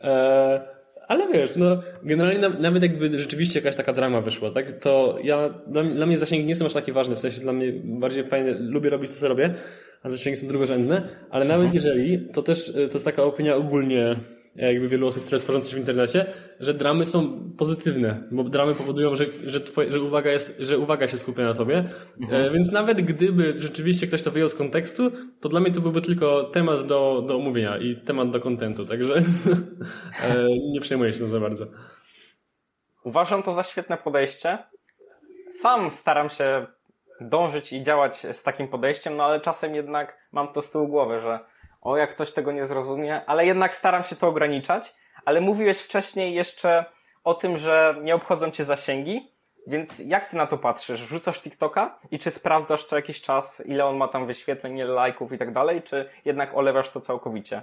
E, ale wiesz, no generalnie nawet jakby rzeczywiście jakaś taka drama wyszła, tak? To ja, dla, dla mnie zasięgi nie są aż takie ważne, w sensie dla mnie bardziej fajne, lubię robić to, co robię, a zasięgi są drugorzędne, ale nawet mhm. jeżeli, to też to jest taka opinia ogólnie jakby wielu osób, które tworzą coś w internecie, że dramy są pozytywne, bo dramy powodują, że, że, twoje, że, uwaga, jest, że uwaga się skupia na tobie. Mhm. E, więc nawet gdyby rzeczywiście ktoś to wyjął z kontekstu, to dla mnie to byłby tylko temat do, do omówienia i temat do kontentu, także e, nie przejmuję się za bardzo. Uważam to za świetne podejście. Sam staram się dążyć i działać z takim podejściem, no ale czasem jednak mam to z tyłu głowy, że o jak ktoś tego nie zrozumie, ale jednak staram się to ograniczać. Ale mówiłeś wcześniej jeszcze o tym, że nie obchodzą cię zasięgi, więc jak ty na to patrzysz? Wrzucasz TikToka i czy sprawdzasz co jakiś czas, ile on ma tam wyświetleń, ile lajków i tak dalej, czy jednak olewasz to całkowicie?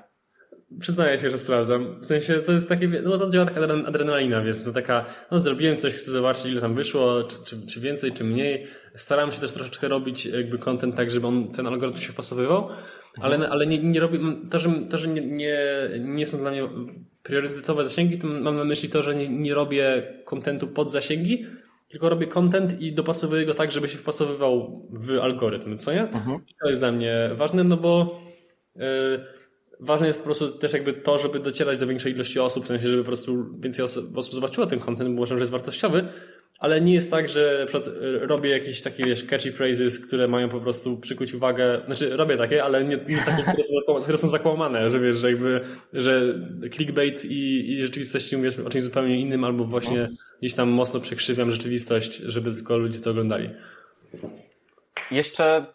Przyznaję się, że sprawdzam. W sensie to jest takie, no to działa taka adrenalina, wiesz, to taka, no zrobiłem coś, chcę zobaczyć ile tam wyszło, czy, czy, czy więcej, czy mniej. Staram się też troszeczkę robić jakby content tak, żeby on, ten algorytm się wpasowywał, ale, ale nie, nie robię, to, że, to, że nie, nie, nie są dla mnie priorytetowe zasięgi, to mam na myśli to, że nie, nie robię kontentu pod zasięgi, tylko robię content i dopasowuję go tak, żeby się wpasowywał w algorytm, co nie? Mhm. I to jest dla mnie ważne, no bo yy, ważne jest po prostu też jakby to, żeby docierać do większej ilości osób, w sensie, żeby po prostu więcej osób, osób zobaczyło ten content, bo uważam, że jest wartościowy, ale nie jest tak, że robię jakieś takie, wiesz, catchy phrases, które mają po prostu przykuć uwagę, znaczy robię takie, ale nie, nie takie, które są, które są zakłamane, że wiesz, że jakby, że clickbait i, i rzeczywistości mówisz o czymś zupełnie innym, albo właśnie no. gdzieś tam mocno przekrzywiam rzeczywistość, żeby tylko ludzie to oglądali. Jeszcze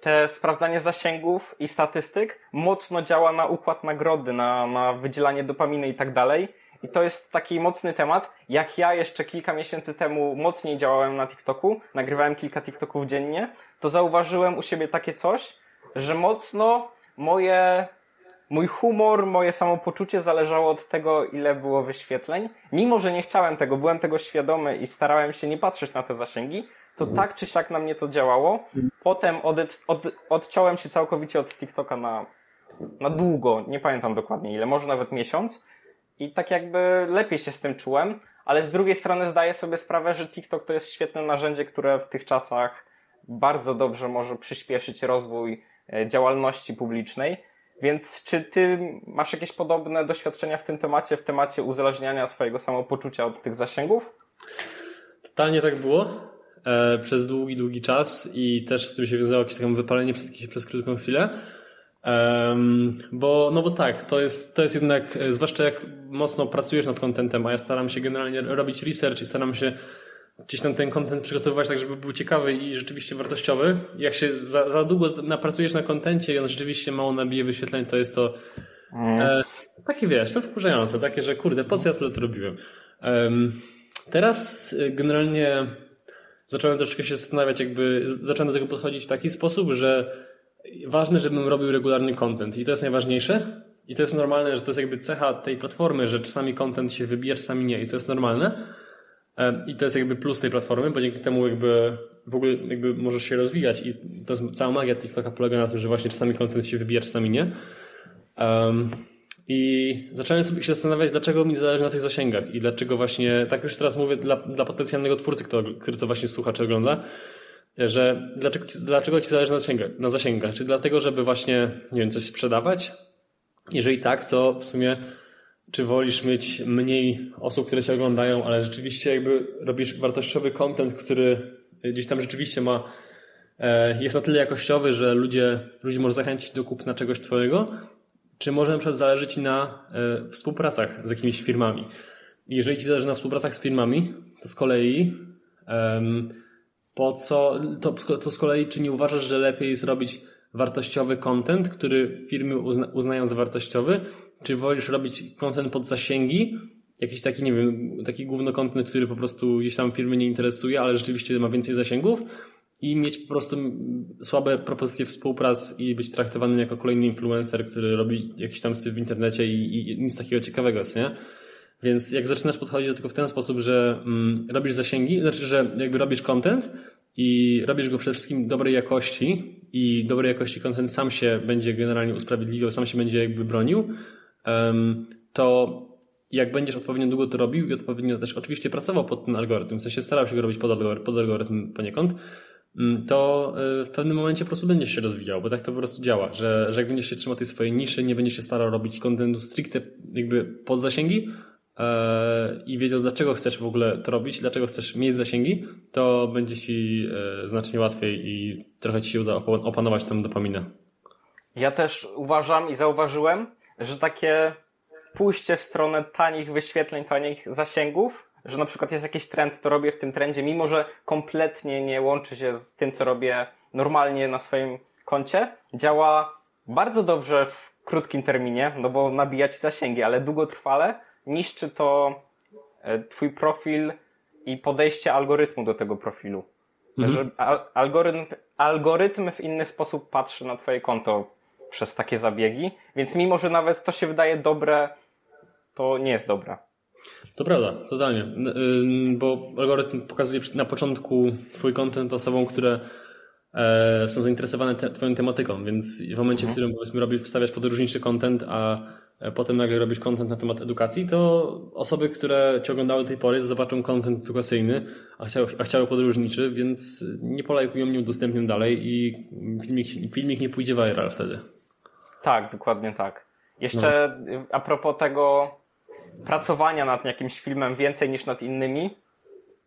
te sprawdzanie zasięgów i statystyk mocno działa na układ nagrody, na, na wydzielanie dopaminy i tak dalej. I to jest taki mocny temat. Jak ja jeszcze kilka miesięcy temu mocniej działałem na TikToku, nagrywałem kilka TikToków dziennie, to zauważyłem u siebie takie coś, że mocno moje, mój humor, moje samopoczucie zależało od tego, ile było wyświetleń. Mimo, że nie chciałem tego, byłem tego świadomy i starałem się nie patrzeć na te zasięgi, to tak czy siak na mnie to działało. Potem od, od, odciąłem się całkowicie od TikToka na, na długo, nie pamiętam dokładnie ile, może nawet miesiąc. I tak jakby lepiej się z tym czułem, ale z drugiej strony zdaję sobie sprawę, że TikTok to jest świetne narzędzie, które w tych czasach bardzo dobrze może przyspieszyć rozwój e, działalności publicznej. Więc czy ty masz jakieś podobne doświadczenia w tym temacie, w temacie uzależniania swojego samopoczucia od tych zasięgów? Totalnie tak było e, przez długi, długi czas i też z tym się wiązało jakieś takie wypalenie przez, przez krótką chwilę. Um, bo, no bo tak, to jest, to jest jednak, e, zwłaszcza jak mocno pracujesz nad kontentem, a ja staram się generalnie robić research i staram się gdzieś tam ten kontent przygotowywać tak, żeby był ciekawy i rzeczywiście wartościowy. Jak się za, za długo napracujesz na kontencie i on rzeczywiście mało nabije wyświetleń, to jest to mm. e, takie wiesz, to wkurzające, takie, że kurde, po co ja tyle to robiłem? Um, teraz e, generalnie zacząłem troszeczkę się zastanawiać, jakby zacząłem do tego podchodzić w taki sposób, że ważne, żebym robił regularny content i to jest najważniejsze. I to jest normalne, że to jest jakby cecha tej platformy, że czasami content się wybija, czasami nie i to jest normalne. I to jest jakby plus tej platformy, bo dzięki temu jakby w ogóle jakby możesz się rozwijać i to jest cała magia TikToka polega na tym, że właśnie czasami content się wybija, czasami nie. Um, I zacząłem sobie się zastanawiać, dlaczego mi zależy na tych zasięgach i dlaczego właśnie, tak już teraz mówię dla, dla potencjalnego twórcy, który, który to właśnie słucha czy ogląda, że dlaczego, dlaczego ci zależy na zasięgach, na zasięgach? Czy dlatego, żeby właśnie, nie wiem, coś sprzedawać? Jeżeli tak, to w sumie czy wolisz mieć mniej osób, które się oglądają, ale rzeczywiście jakby robisz wartościowy content, który gdzieś tam rzeczywiście ma, e, jest na tyle jakościowy, że ludzie, ludzi może zachęcić do kupna czegoś twojego, czy może na przykład zależy ci na e, współpracach z jakimiś firmami. Jeżeli ci zależy na współpracach z firmami, to z kolei um, po co, to, to z kolei czy nie uważasz, że lepiej zrobić wartościowy content, który firmy uzna, uznają za wartościowy, czy wolisz robić content pod zasięgi, jakiś taki, nie wiem, taki główny content, który po prostu gdzieś tam firmy nie interesuje, ale rzeczywiście ma więcej zasięgów, i mieć po prostu słabe propozycje współprac i być traktowanym jako kolejny influencer, który robi jakiś tam styl w internecie i, i nic takiego ciekawego jest, nie? Więc jak zaczynasz podchodzić do tego w ten sposób, że mm, robisz zasięgi, znaczy, że jakby robisz content i robisz go przede wszystkim dobrej jakości i dobrej jakości content sam się będzie generalnie usprawiedliwiał, sam się będzie jakby bronił, um, to jak będziesz odpowiednio długo to robił i odpowiednio też oczywiście pracował pod ten algorytm, w sensie starał się go robić pod algorytm, pod algorytm poniekąd, mm, to y, w pewnym momencie po prostu będziesz się rozwijał, bo tak to po prostu działa, że, że jak będziesz się trzymał tej swojej niszy, nie będziesz się starał robić kontentu stricte jakby pod zasięgi e, i wiedział dlaczego chcesz w ogóle to robić, dlaczego chcesz mieć zasięgi, to będzie ci e, znacznie łatwiej i trochę ci się uda opanować tę dopaminę. Ja też uważam i zauważyłem, że takie pójście w stronę tanich wyświetleń, tanich zasięgów, że na przykład jest jakiś trend, to robię w tym trendzie, mimo że kompletnie nie łączy się z tym, co robię normalnie na swoim koncie, działa bardzo dobrze w krótkim terminie, no bo nabija ci zasięgi, ale długotrwale niszczy to e, twój profil i podejście algorytmu do tego profilu. Mhm. Że algorytm, algorytm w inny sposób patrzy na twoje konto przez takie zabiegi, więc mimo, że nawet to się wydaje dobre, to nie jest dobre. To prawda, totalnie. Y, bo algorytm pokazuje na początku twój content osobom, które e, są zainteresowane te, twoją tematyką, więc w momencie, mhm. w którym powiedzmy robisz, wstawiasz podróżniczy content, a potem nagle robisz content na temat edukacji, to osoby, które cię oglądały do tej pory zobaczą content edukacyjny, a chciały, a chciały podróżniczy, więc nie polajkują, nie udostępnią dalej i filmik, filmik nie pójdzie viral wtedy. Tak, dokładnie tak. Jeszcze no. a propos tego pracowania nad jakimś filmem więcej niż nad innymi,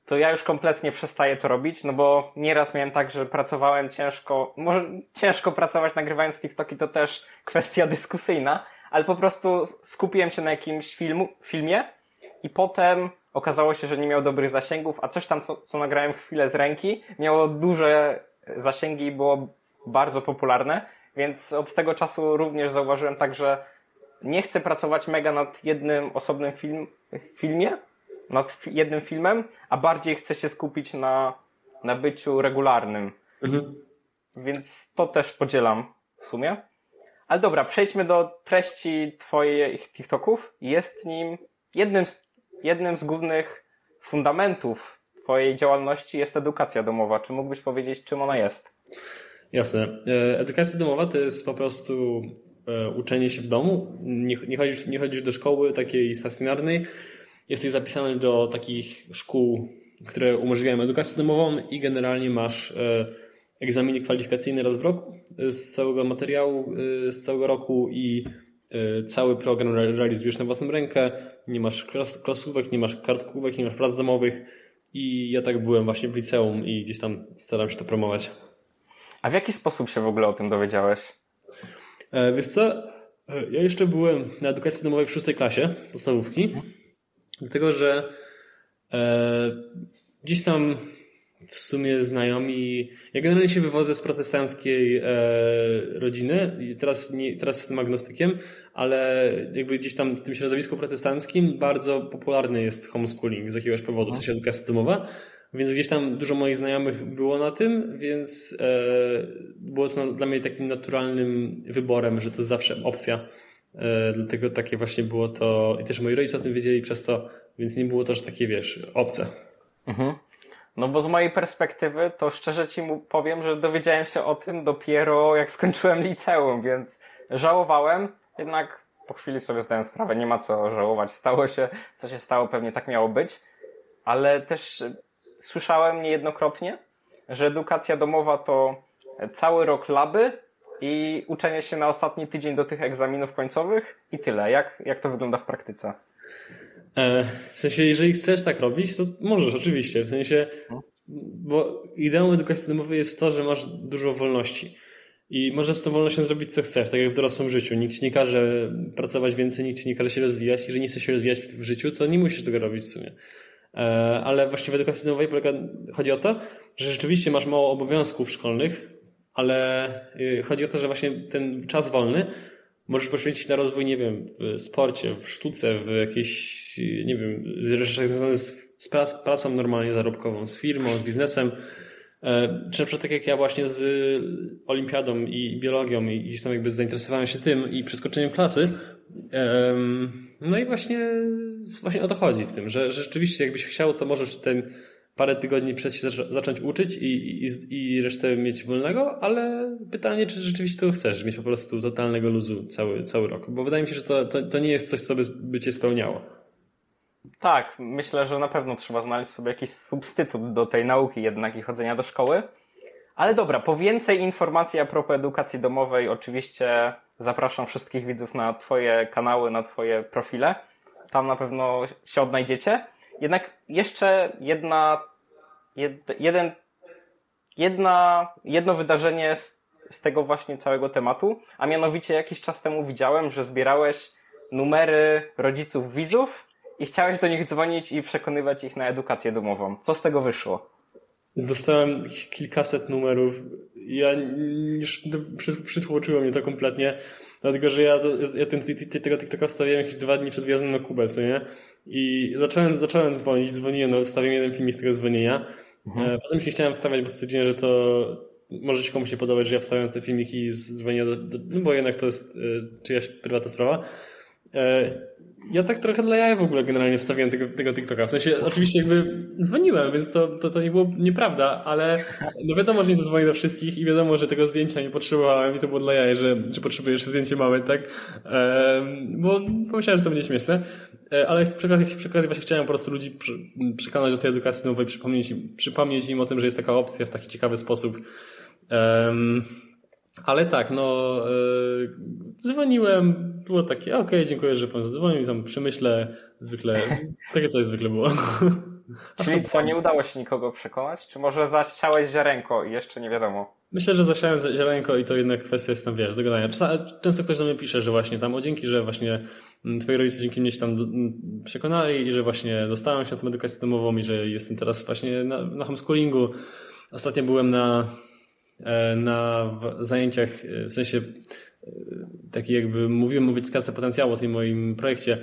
to ja już kompletnie przestaję to robić, no bo nieraz miałem tak, że pracowałem ciężko, może ciężko pracować nagrywając TikToki to też kwestia dyskusyjna, ale po prostu skupiłem się na jakimś filmu, filmie i potem okazało się, że nie miał dobrych zasięgów, a coś tam, co, co nagrałem chwilę z ręki, miało duże zasięgi i było bardzo popularne, więc od tego czasu również zauważyłem tak, że nie chcę pracować mega nad jednym osobnym film, filmie, nad jednym filmem, a bardziej chcę się skupić na, na byciu regularnym. Mhm. Więc to też podzielam w sumie. Ale dobra, przejdźmy do treści Twoich TikToków. Jest nim jednym z, jednym z głównych fundamentów Twojej działalności jest edukacja domowa. Czy mógłbyś powiedzieć, czym ona jest? Jasne. E, edukacja domowa to jest po prostu e, uczenie się w domu. Nie, nie, chodzisz, nie chodzisz do szkoły takiej stacjonarnej. Jesteś zapisany do takich szkół, które umożliwiają edukację domową i generalnie masz e, egzaminy kwalifikacyjne raz w roku z całego materiału, z całego roku i cały program realizujesz na własną rękę. Nie masz klas, klasówek, nie masz kartkówek, nie masz prac domowych. I ja tak byłem właśnie w liceum i gdzieś tam staram się to promować. A w jaki sposób się w ogóle o tym dowiedziałeś? E, wiesz co, e, ja jeszcze byłem na edukacji domowej w szóstej klasie podstawówki, dlatego że e, gdzieś tam w sumie znajomi. Ja generalnie się wywodzę z protestanckiej e, rodziny. Teraz, nie, teraz jestem agnostykiem, ale jakby gdzieś tam w tym środowisku protestanckim bardzo popularny jest homeschooling z jakiegoś powodu, w sensie edukacja domowa. Więc gdzieś tam dużo moich znajomych było na tym, więc e, było to dla mnie takim naturalnym wyborem, że to jest zawsze opcja. E, dlatego takie właśnie było to, i też moi rodzice o tym wiedzieli przez to, więc nie było to, że takie wiesz, obce. Mhm. No bo z mojej perspektywy, to szczerze ci powiem, że dowiedziałem się o tym dopiero jak skończyłem liceum, więc żałowałem, jednak po chwili sobie zdałem sprawę, nie ma co żałować. Stało się, co się stało, pewnie tak miało być, ale też słyszałem niejednokrotnie, że edukacja domowa to cały rok laby i uczenie się na ostatni tydzień do tych egzaminów końcowych i tyle. Jak, jak to wygląda w praktyce? E, w sensie, jeżeli chcesz tak robić, to możesz oczywiście. W sensie, bo ideą edukacji domowej jest to, że masz dużo wolności. I możesz z tą wolnością zrobić co chcesz, tak jak w dorosłym życiu. Nikt ci nie każe pracować więcej, nikt ci nie każe się rozwijać. Jeżeli nie chcesz się rozwijać w życiu, to nie musisz tego robić w sumie. E, ale właśnie w edukacji domowej polega, chodzi o to, że rzeczywiście masz mało obowiązków szkolnych, ale y, chodzi o to, że właśnie ten czas wolny możesz poświęcić na rozwój, nie wiem, w sporcie, w sztuce, w jakiejś, nie wiem, rzeczach związane z, z pracą normalnie zarobkową, z firmą, z biznesem. E, czy na przykład tak jak ja właśnie z olimpiadą i biologią i gdzieś tam jakby zainteresowałem się tym i przeskoczeniem klasy, no i właśnie, właśnie o to chodzi w tym, że, że rzeczywiście jakbyś chciał, to możesz ten parę tygodni przed się zacząć uczyć i, i, i resztę mieć wolnego, ale pytanie, czy rzeczywiście to chcesz, mieć po prostu totalnego luzu cały, cały rok, bo wydaje mi się, że to, to, to nie jest coś, co by, by cię spełniało. Tak, myślę, że na pewno trzeba znaleźć sobie jakiś substytut do tej nauki jednak i chodzenia do szkoły. Ale dobra, po więcej informacji a propos edukacji domowej, oczywiście zapraszam wszystkich widzów na Twoje kanały, na Twoje profile. Tam na pewno się odnajdziecie. Jednak jeszcze jedna, jed, jeden, jedna, jedno wydarzenie z, z tego właśnie całego tematu, a mianowicie jakiś czas temu widziałem, że zbierałeś numery rodziców widzów i chciałeś do nich dzwonić i przekonywać ich na edukację domową. Co z tego wyszło? Dostałem kilkaset numerów. Ja już przytłoczyło mnie to kompletnie, dlatego że ja, ja ten, tego TikToka wstawiłem jakieś dwa dni przed wjazdem na Kubę, co nie? I zacząłem, zacząłem dzwonić, dzwoniłem, no, wstawiłem jeden film z tego dzwonienia. Mhm. E, potem już nie chciałem wstawiać, bo stwierdziłem, że to może się komuś się podobać, że ja wstawiam te filmiki z dzwonienia, do, do, no bo jednak to jest y, czyjaś prywatna sprawa. E, ja tak trochę dla jaja w ogóle generalnie wstawiłem tego, tego TikToka. W sensie oczywiście jakby dzwoniłem, więc to, to, to nie było nieprawda, ale no wiadomo, że nie zadzwonię do wszystkich i wiadomo, że tego zdjęcia nie potrzebowałem i to było dla jaja, że, że potrzebuję jeszcze zdjęcie małe, tak? Bo pomyślałem, że to będzie śmieszne. E, ale przy okazji, przy okazji właśnie chciałem po prostu ludzi przekonać do tej edukacji nowej, przypomnieć przypomnieć im o tym, że jest taka opcja w taki ciekawy sposób. Um, ale tak, no yy, dzwoniłem, było takie, okej, okay, dziękuję, że pan zadzwonił, tam przemyślę, zwykle, takie coś zwykle było. Czyli co, nie udało się nikogo przekonać? Czy może zasiałeś ziarenko i jeszcze nie wiadomo? Myślę, że zasiałem ziarenko i to jednak kwestia jest tam, wiesz, dogadania. Często ktoś do mnie pisze, że właśnie tam, o dzięki, że właśnie mm, twoi rodzice dzięki mnie się tam mm, przekonali i że właśnie dostałem się na tę edukację domową i że jestem teraz właśnie na, na homeschoolingu. Ostatnio byłem na na zajęciach, e, w sensie e, taki jakby mówiłem o wyciskarce potencjału o tym moim projekcie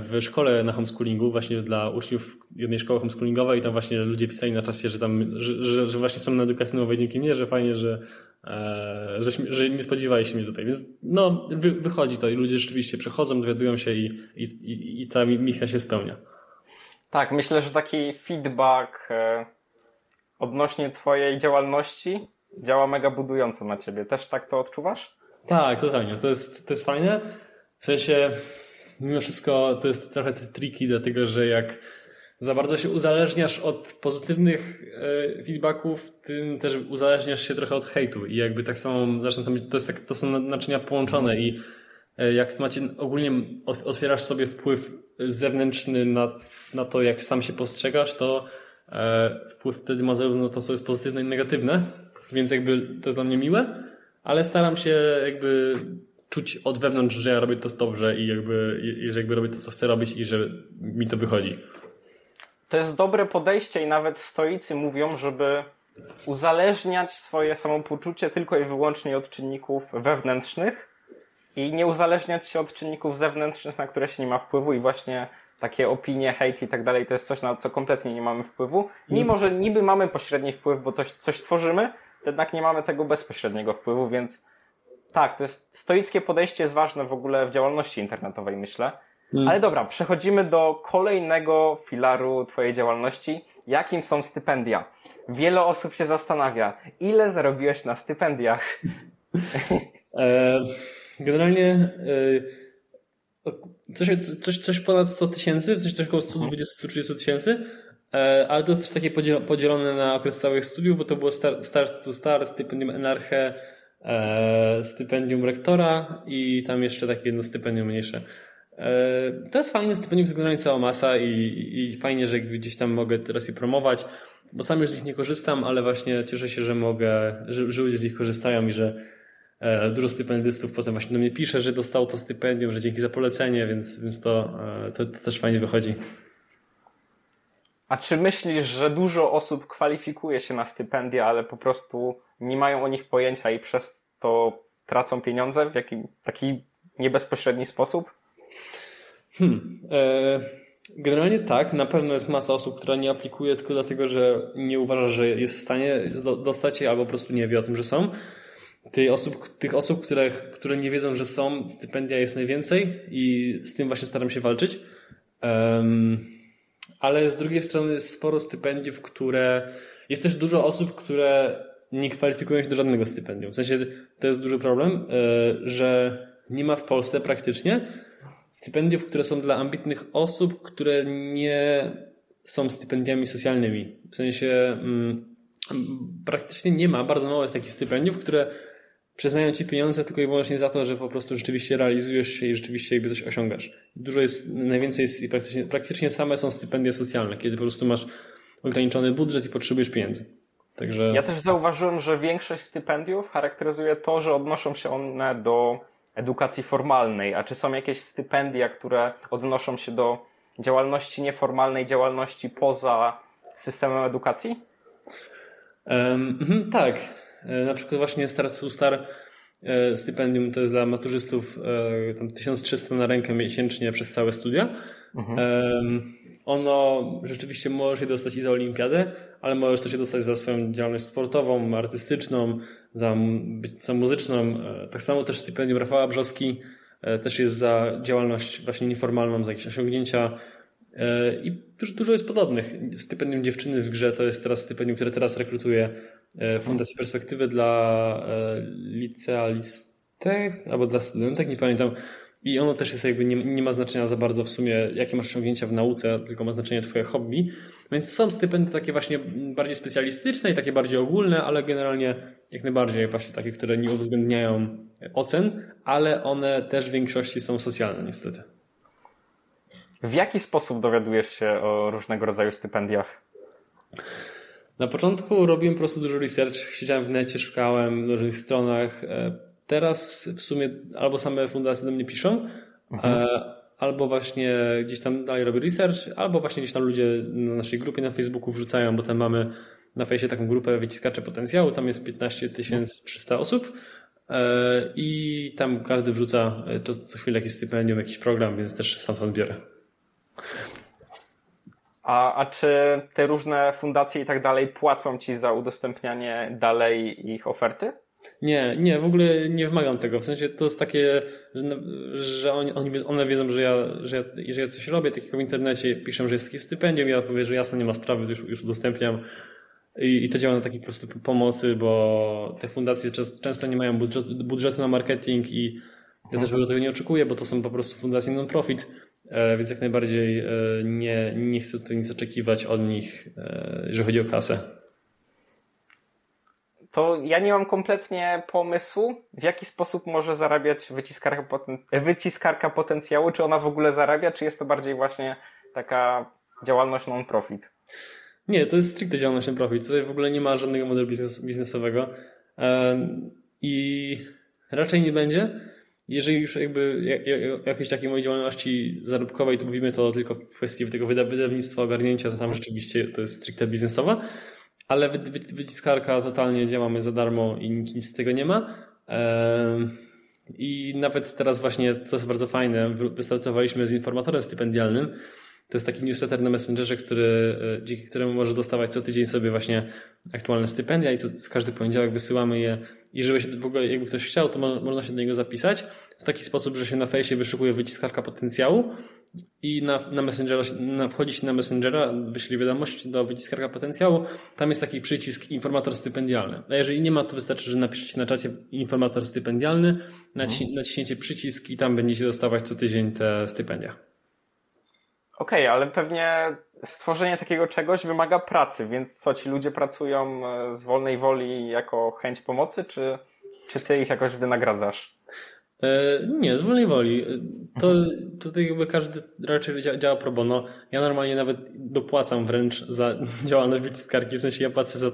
w szkole na homeschoolingu, właśnie dla uczniów jednej szkoły homeschoolingowej i tam właśnie ludzie pisali na czasie, że tam, że, że, że właśnie są na edukacji nowej dzięki mnie, że fajnie, że, że, że nie spodziewali się mnie tutaj. Więc no, wy, wychodzi to i ludzie rzeczywiście przychodzą, dowiadują się i, i, i ta misja się spełnia. Tak, myślę, że taki feedback odnośnie Twojej działalności działa mega budująco na ciebie. Też tak to odczuwasz? Tak, totalnie. To jest, to jest fajne. W sensie, mimo wszystko, to jest trochę tricky, dlatego że jak za bardzo się uzależniasz od pozytywnych e, feedbacków, tym też uzależniasz się trochę od hejtu i jakby tak samo, zresztą to, jest tak, to są naczynia połączone i e, jak macie ogólnie otwierasz sobie wpływ zewnętrzny na, na to, jak sam się postrzegasz, to e, wpływ wtedy ma zarówno to, co jest pozytywne i negatywne, więc jakby to jest dla mnie miłe, ale staram się jakby czuć od wewnątrz, że ja robię to dobrze i jakby, i, że jakby robię to, co chcę robić i że mi to wychodzi. To jest dobre podejście i nawet stoicy mówią, żeby uzależniać swoje samopoczucie tylko i wyłącznie od czynników wewnętrznych i nie uzależniać się od czynników zewnętrznych, na które się nie ma wpływu i właśnie takie opinie, hejt i tak dalej, to jest coś, na co kompletnie nie mamy wpływu. Mimo, że niby mamy pośredni wpływ, bo coś, coś tworzymy, jednak nie mamy tego bezpośredniego wpływu, więc tak, to jest stoickie podejście jest ważne w ogóle w działalności internetowej, myślę. Hmm. Ale dobra, przechodzimy do kolejnego filaru Twojej działalności. Jakim są stypendia? Wiele osób się zastanawia, ile zarobiłeś na stypendiach? E, generalnie e, coś, coś, coś ponad 100 tysięcy, coś, coś około 120-130 tysięcy. E, ale to jest też takie podzielone na okres całych studiów, bo to było Start, to Start, stypendium Enarche, e, stypendium rektora i tam jeszcze takie jedno stypendium mniejsze. E, to jest fajne stypendium względem cała masa i, i fajnie, że gdzieś tam mogę teraz je promować, bo sam już z nich nie korzystam, ale właśnie cieszę się, że mogę, że, że ludzie z nich korzystają i że dużo stypendystów potem właśnie do mnie pisze, że dostał to stypendium, że dzięki za polecenie, więc, więc to, to, to też fajnie wychodzi. A czy myślisz, że dużo osób kwalifikuje się na stypendia, ale po prostu nie mają o nich pojęcia i przez to tracą pieniądze w jakim, taki niebezpośredni sposób? Hmm. E, Generalnie tak, na pewno jest masa osób, która nie aplikuje tylko dlatego, że nie uważa, że jest w stanie dostać je albo po prostu nie wie o tym, że są. Tych osób, tych osób które, które nie wiedzą, że są, stypendia jest najwięcej i z tym właśnie staram się walczyć. Um, ale z drugiej strony jest sporo stypendiów, które. Jest też dużo osób, które nie kwalifikują się do żadnego stypendium. W sensie to jest duży problem, e, że nie ma w Polsce praktycznie stypendiów, które są dla ambitnych osób, które nie są stypendiami socjalnymi. W sensie mm, praktycznie nie ma, bardzo mało jest takich stypendiów, które przyznają ci pieniądze tylko i wyłącznie za to, że po prostu rzeczywiście realizujesz się i rzeczywiście jakby coś osiągasz. Dużo jest, najwięcej jest i praktycznie, praktycznie same są stypendia socjalne, kiedy po prostu masz ograniczony budżet i potrzebujesz pieniędzy. Także... Ja też zauważyłem, że większość stypendiów charakteryzuje to, że odnoszą się one do edukacji formalnej. A czy są jakieś stypendia, które odnoszą się do działalności nieformalnej, działalności poza systemem edukacji? Um, tak. E, na przykład właśnie Start to Star e, stypendium to jest dla maturzystów e, tam 1300 na rękę miesięcznie przez całe studia. Mhm. Ono rzeczywiście może się dostać i za olimpiadę, ale możesz też się dostać za swoją działalność sportową, artystyczną, za, za muzyczną. Tak samo też stypendium Rafała Brzoski też jest za działalność właśnie nieformalną, za jakieś osiągnięcia. I dużo, dużo jest podobnych. Stypendium dziewczyny w grze to jest teraz stypendium, które teraz rekrutuje Fundacji Perspektywy dla e, licealistek albo dla studentek, nie pamiętam. I ono też jest jakby, nie, nie, ma znaczenia za bardzo w sumie, jakie masz osiągnięcia w nauce, tylko ma znaczenie twoje hobby. Więc są stypendia takie właśnie bardziej specjalistyczne i takie bardziej ogólne, ale generalnie jak najbardziej właśnie takie, które nie uwzględniają ocen, ale one też w większości są socjalne niestety. W jaki sposób dowiadujesz się o różnego rodzaju stypendiach? Na początku robiłem po prostu dużo research, siedziałem w necie, szukałem na różnych stronach. E, teraz w sumie albo same fundacje do mnie piszą, mhm. E, albo właśnie gdzieś tam dalej robię research, albo właśnie gdzieś tam ludzie na naszej grupie na Facebooku wrzucają, bo tam mamy na fejsie taką grupę wyciskacze potencjału, tam jest 15 300 osób e, i tam każdy wrzuca co chwilę jakiś stypendium, jakiś program, więc też sam tam biorę. A, a czy te różne fundacje i tak dalej płacą ci za udostępnianie dalej ich oferty? Nie, nie, w ogóle nie wymagam tego. W sensie to jest takie, że, że oni, oni, one wiedzą, że ja, że, ja, że ja coś robię, takiego w internecie piszę, że jest takie stypendium, ja powiem, że jasne, nie ma sprawy, już, już udostępniam. I, I to działa na takiej po prostu pomocy, bo te fundacje często nie mają budżet, budżetu na marketing i ja też tego nie oczekuję, bo to są po prostu fundacje non-profit więc jak najbardziej e, nie, nie chcę tutaj nic oczekiwać od nich, e, jeżeli chodzi o kasę. To ja nie mam kompletnie pomysłu, w jaki sposób może zarabiać wyciskarka, poten wyciskarka potencjału, czy ona w ogóle zarabia, czy jest to bardziej właśnie taka działalność non-profit? Nie, to jest stricte działalność non-profit. Tutaj w ogóle nie ma żadnego modelu biznes biznesowego i raczej nie będzie jeżeli już jakby jakiejś takiej mojej działalności zarobkowej, to mówimy to tylko w kwestii tego wydawnictwa, ogarnięcia, to tam rzeczywiście to jest stricte biznesowa, ale wyciskarka totalnie działamy za darmo i nic z tego nie ma. I nawet teraz właśnie, co jest bardzo fajne, wystartowaliśmy z informatorem stypendialnym, to jest taki newsletter na Messengerze, który, e, dzięki któremu może dostawać co tydzień sobie właśnie aktualne stypendia i co, każdy poniedziałek wysyłamy je. I żeby się w ogóle, jakby ktoś chciał, to mo, można się do niego zapisać w taki sposób, że się na fejsie wyszukuje wyciskarka potencjału i na, na Messengera, na, wchodzi się na Messengera, wyślij wiadomość do wyciskarka potencjału, tam jest taki przycisk informator stypendialny. A jeżeli nie ma, to wystarczy, że napiszecie na czacie informator stypendialny, naciśnięcie, naciśnięcie przycisk i tam będziecie dostawać co tydzień te stypendia. Okej, okay, ale pewnie stworzenie takiego czegoś wymaga pracy, więc co, ci ludzie pracują e, z wolnej woli jako chęć pomocy, czy, czy ty ich jakoś wynagradzasz? E, nie, z wolnej woli. To tutaj jakby każdy raczej działa pro bono. Ja normalnie nawet dopłacam wręcz za działalność wyciskarki, w sensie ja płacę za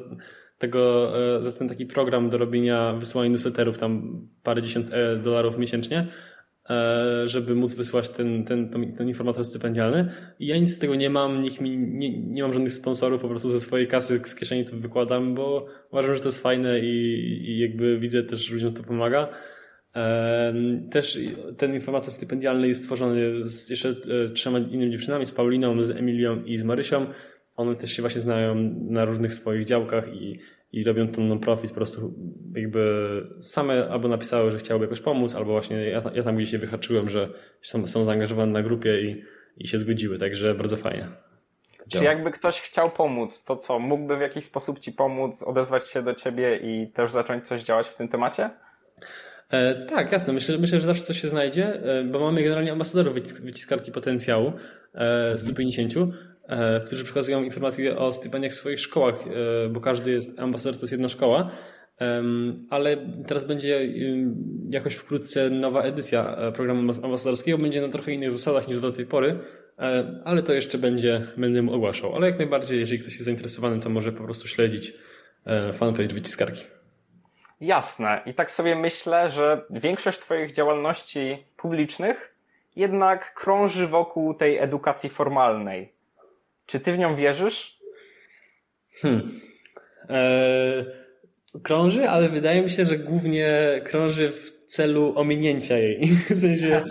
tego, e, za ten taki program do robienia wysyłania newsletterów, tam parę dziesiąt dolarów miesięcznie E, żeby móc wysłać ten, ten, ten, informator stypendialny. I ja nic z tego nie mam, nikt mi, nie, nie mam żadnych sponsorów, po prostu ze swojej kasy z kieszeni to wykładam, bo uważam, że to jest fajne i, i jakby widzę też, że ludziom to pomaga. Też ten informator stypendialny jest stworzony z jeszcze e, trzema innymi dziewczynami, z Pauliną, z Emilią i z Marysią. One też się właśnie znają na różnych swoich działkach i, i robią ten non-profit po prostu jakby same albo napisały, że chciałyby jakoś pomóc, albo właśnie ja, ja tam gdzieś się wyhaczyłem, że są, są zaangażowane na grupie i, i się zgodziły, także bardzo fajnie. Czy jakby ktoś chciał pomóc, to co, mógłby w jakiś sposób ci pomóc, odezwać się do ciebie i też zacząć coś działać w tym temacie? E, tak, jasne. Myślę, myślę, że zawsze coś się znajdzie, e, bo mamy generalnie ambasadorów wyciskarki potencjału, e, 150, e, którzy przekazują informacje o stypendiach w swoich szkołach, e, bo każdy jest ambasador, to jest jedna szkoła. Ale teraz będzie jakoś wkrótce nowa edycja e, programu ambasadorskiego. Będzie na trochę innych zasadach niż do tej pory, ale to jeszcze będzie, będę ogłaszał. Ale jak najbardziej, jeżeli ktoś jest zainteresowany, to może po prostu śledzić fanpage wyciskarki. Jasne. I tak sobie myślę, że większość Twoich działalności publicznych jednak krąży wokół tej edukacji formalnej. Czy Ty w nią wierzysz? Hmm. Eee, krąży, ale wydaje mi się, że głównie krąży w celu ominięcia jej. W sensie,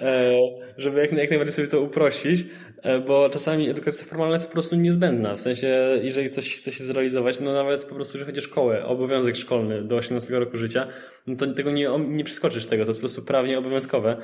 e, żeby jak, jak najbardziej sobie to uprościć. E, bo czasami edukacja formalna jest po prostu niezbędna. W sensie, jeżeli coś chce się zrealizować, no nawet po prostu, że chodzi o szkołę, obowiązek szkolny do 18 roku życia, no to tego nie, nie przeskoczysz tego, to jest po prostu prawnie obowiązkowe.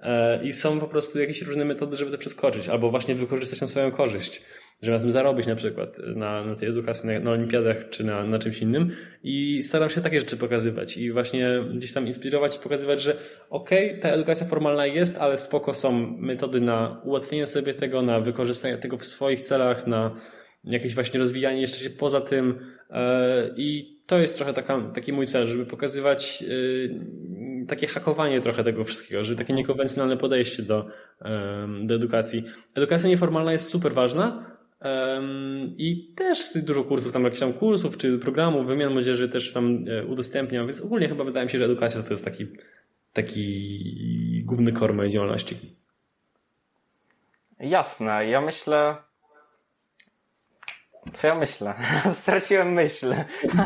E, I są po prostu jakieś różne metody, żeby to przeskoczyć, albo właśnie wykorzystać na swoją korzyść żeby na tym zarobić na przykład na, na tej edukacji, na, na olimpiadach czy na, na czymś innym. I staram się takie rzeczy pokazywać i właśnie gdzieś tam inspirować i pokazywać, że okej, okay, ta edukacja formalna jest, ale spoko są metody na ułatwienie sobie tego, na wykorzystanie tego w swoich celach, na jakieś właśnie rozwijanie jeszcze się poza tym. E, i to jest trochę taka, taki mój cel, żeby pokazywać e, takie hakowanie trochę tego wszystkiego, że takie niekonwencjonalne podejście do, do edukacji. Edukacja nieformalna jest super ważna, i też z tych dużo kursów, tam jakichś tam kursów czy programów, wymian młodzieży też tam e, udostępniam, więc ogólnie chyba wydaje mi się, że edukacja to jest taki, taki główny core mojej działalności. Jasne. Ja myślę. Co ja myślę? Straciłem myśl.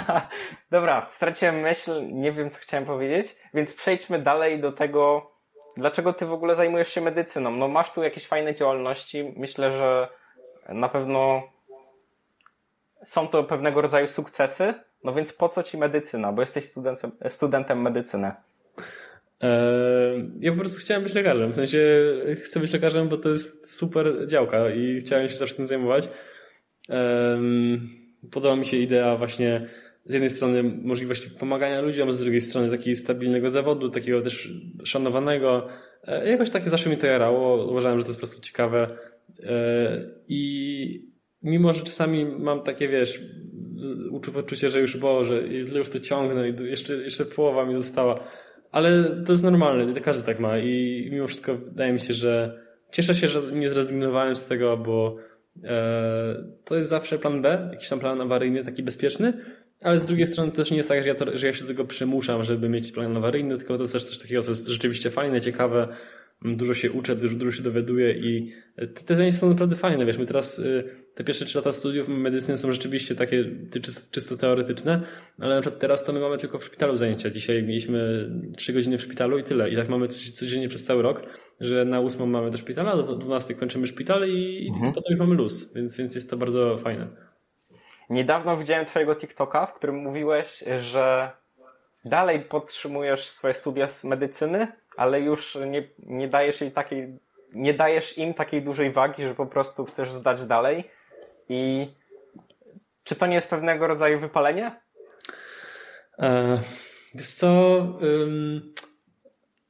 Dobra, straciłem myśl, nie wiem co chciałem powiedzieć, więc przejdźmy dalej do tego, dlaczego ty w ogóle zajmujesz się medycyną. No masz tu jakieś fajne działalności, myślę, że na pewno są to pewnego rodzaju sukcesy, no więc po co ci medycyna, bo jesteś studentem, studentem medycyny? Eee, ja po prostu chciałem być lekarzem. W sensie chcę być lekarzem, bo to jest super działka i chciałem się zawsze tym zajmować. Podoba mi się idea właśnie z jednej strony możliwości pomagania ludziom, z drugiej strony takiego stabilnego zawodu, takiego też szanowanego. E, jakoś takie zawsze mi to jarało. Uważałem, że to jest po prostu ciekawe. E, I mimo, że czasami mam takie, wiesz, poczucie, że już Boże, ile już to ciągnę i jeszcze, jeszcze połowa mi została. Ale to jest normalne, każdy tak ma i mimo wszystko wydaje mi się, że cieszę się, że nie zrezygnowałem z tego, bo to jest zawsze plan B, jakiś tam plan awaryjny, taki bezpieczny, ale z drugiej strony też nie jest tak, że ja, to, że ja się do tego przymuszam, żeby mieć plan awaryjny, tylko to jest też coś takiego, co jest rzeczywiście fajne, ciekawe, dużo się uczę, dużo, dużo się dowiaduję i te, te zajęcia są naprawdę fajne. Wiesz, my teraz y, te pierwsze trzy lata studiów medycyny są rzeczywiście takie czysto, czysto teoretyczne, ale na przykład teraz to my mamy tylko w szpitalu zajęcia. Dzisiaj mieliśmy trzy godziny w szpitalu i tyle. I tak mamy codziennie przez cały rok, że na ósmą mamy do szpitala, do dwunastej kończymy szpital i, mhm. i potem już mamy luz, więc, więc jest to bardzo fajne. Niedawno widziałem twojego TikToka, w którym mówiłeś, że dalej podtrzymujesz swoje studia z medycyny, ale już nie, nie dajesz jej takiej, nie dajesz im takiej dużej wagi, że po prostu chcesz zdać dalej. I czy to nie jest pewnego rodzaju wypalenie? E, wiesz co, ym,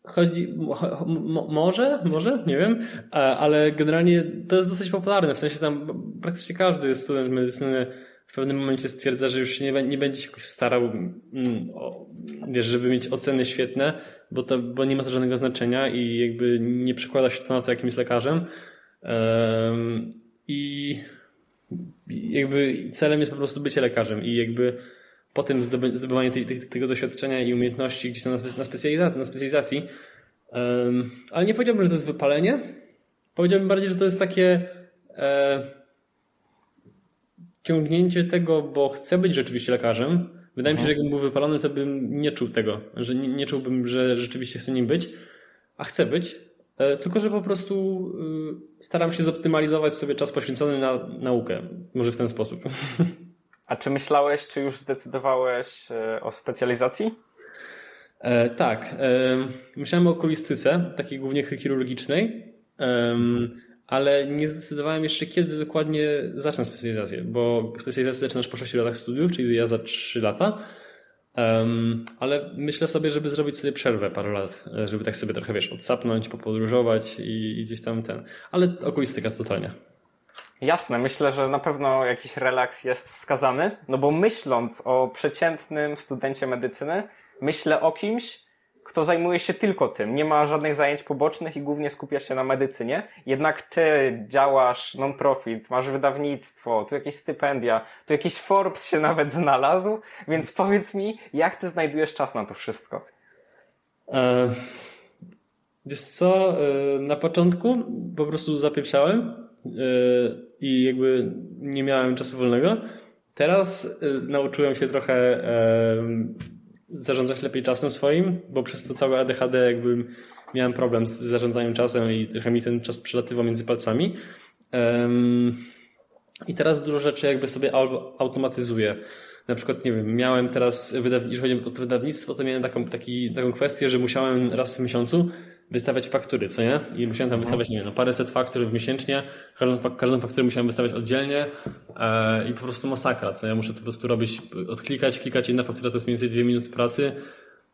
chodzi, mo, może, może, nie wiem, e, ale generalnie to jest dosyć popularne, w sensie tam praktycznie każdy student medycyny w pewnym momencie stwierdza, że już nie, nie będzie się starał, mm, wiesz, żeby mieć oceny świetne, bo, to, bo nie ma to żadnego znaczenia i jakby nie przekłada się to na to, jakim jest lekarzem. I jakby celem jest po prostu bycie lekarzem i jakby potem zdobywanie tej, tej, tego doświadczenia i umiejętności gdzieś tam na, na specjalizacji, na specjalizacji. Ale nie powiedziałbym, że to jest wypalenie. Powiedziałbym bardziej, że to jest takie e, ciągnięcie tego, bo chcę być rzeczywiście lekarzem, Wydaje mi się, że jakbym był wypalony, to bym nie czuł tego, że nie, nie czułbym, że rzeczywiście chcę nim być, a chcę być, e, tylko że po prostu y, staram się zoptymalizować sobie czas poświęcony na naukę. Może w ten sposób. A czy myślałeś, czy już zdecydowałeś e, o specjalizacji? E, tak. E, myślałem o okulistyce, takiej głównie chirurgicznej, e, ale nie zdecydowałem jeszcze, kiedy dokładnie zacznę specjalizację, bo specjalizację zaczynasz po 6 latach studiów, czyli ja za 3 lata. Um, ale myślę sobie, żeby zrobić sobie przerwę parę lat, e, żeby tak sobie trochę, wiesz, odsapnąć, popodróżować i, i gdzieś tam ten. Ale okulistyka totalnie. Jasne, myślę, że na pewno jakiś relaks jest wskazany, no bo myśląc o przeciętnym studencie medycyny, myślę o kimś, kto zajmuje się tylko tym, nie ma żadnych zajęć pobocznych i głównie skupia się na medycynie. Jednak ty działasz non-profit, masz wydawnictwo, tu jakieś stypendia, tu jakiś Forbes się nawet znalazł, więc powiedz mi, jak ty znajdujesz czas na to wszystko? E, wiesz co, e, na początku po prostu zapieprzałem e, i jakby nie miałem czasu wolnego. Teraz e, nauczyłem się trochę zarządzać lepiej czasem swoim, bo przez to całe ADHD jakby miałem problem z zarządzaniem czasem i trochę mi ten czas przelatywał między palcami. I teraz dużo rzeczy jakby sobie automatyzuję. Na przykład, nie wiem, miałem teraz, jeżeli chodzi o wydawnictwo, to miałem taką, taki, taką kwestię, że musiałem raz w miesiącu wystawiać faktury, co nie? I musiałem tam mhm. wystawiać, nie wiem, no paręset faktur miesięcznie, każdą, każdą fakturę musiałem wystawiać oddzielnie e, i po prostu masakra, co ja muszę to po prostu robić, odklikać, klikać, jedna faktura to jest mniej więcej dwie minuty pracy,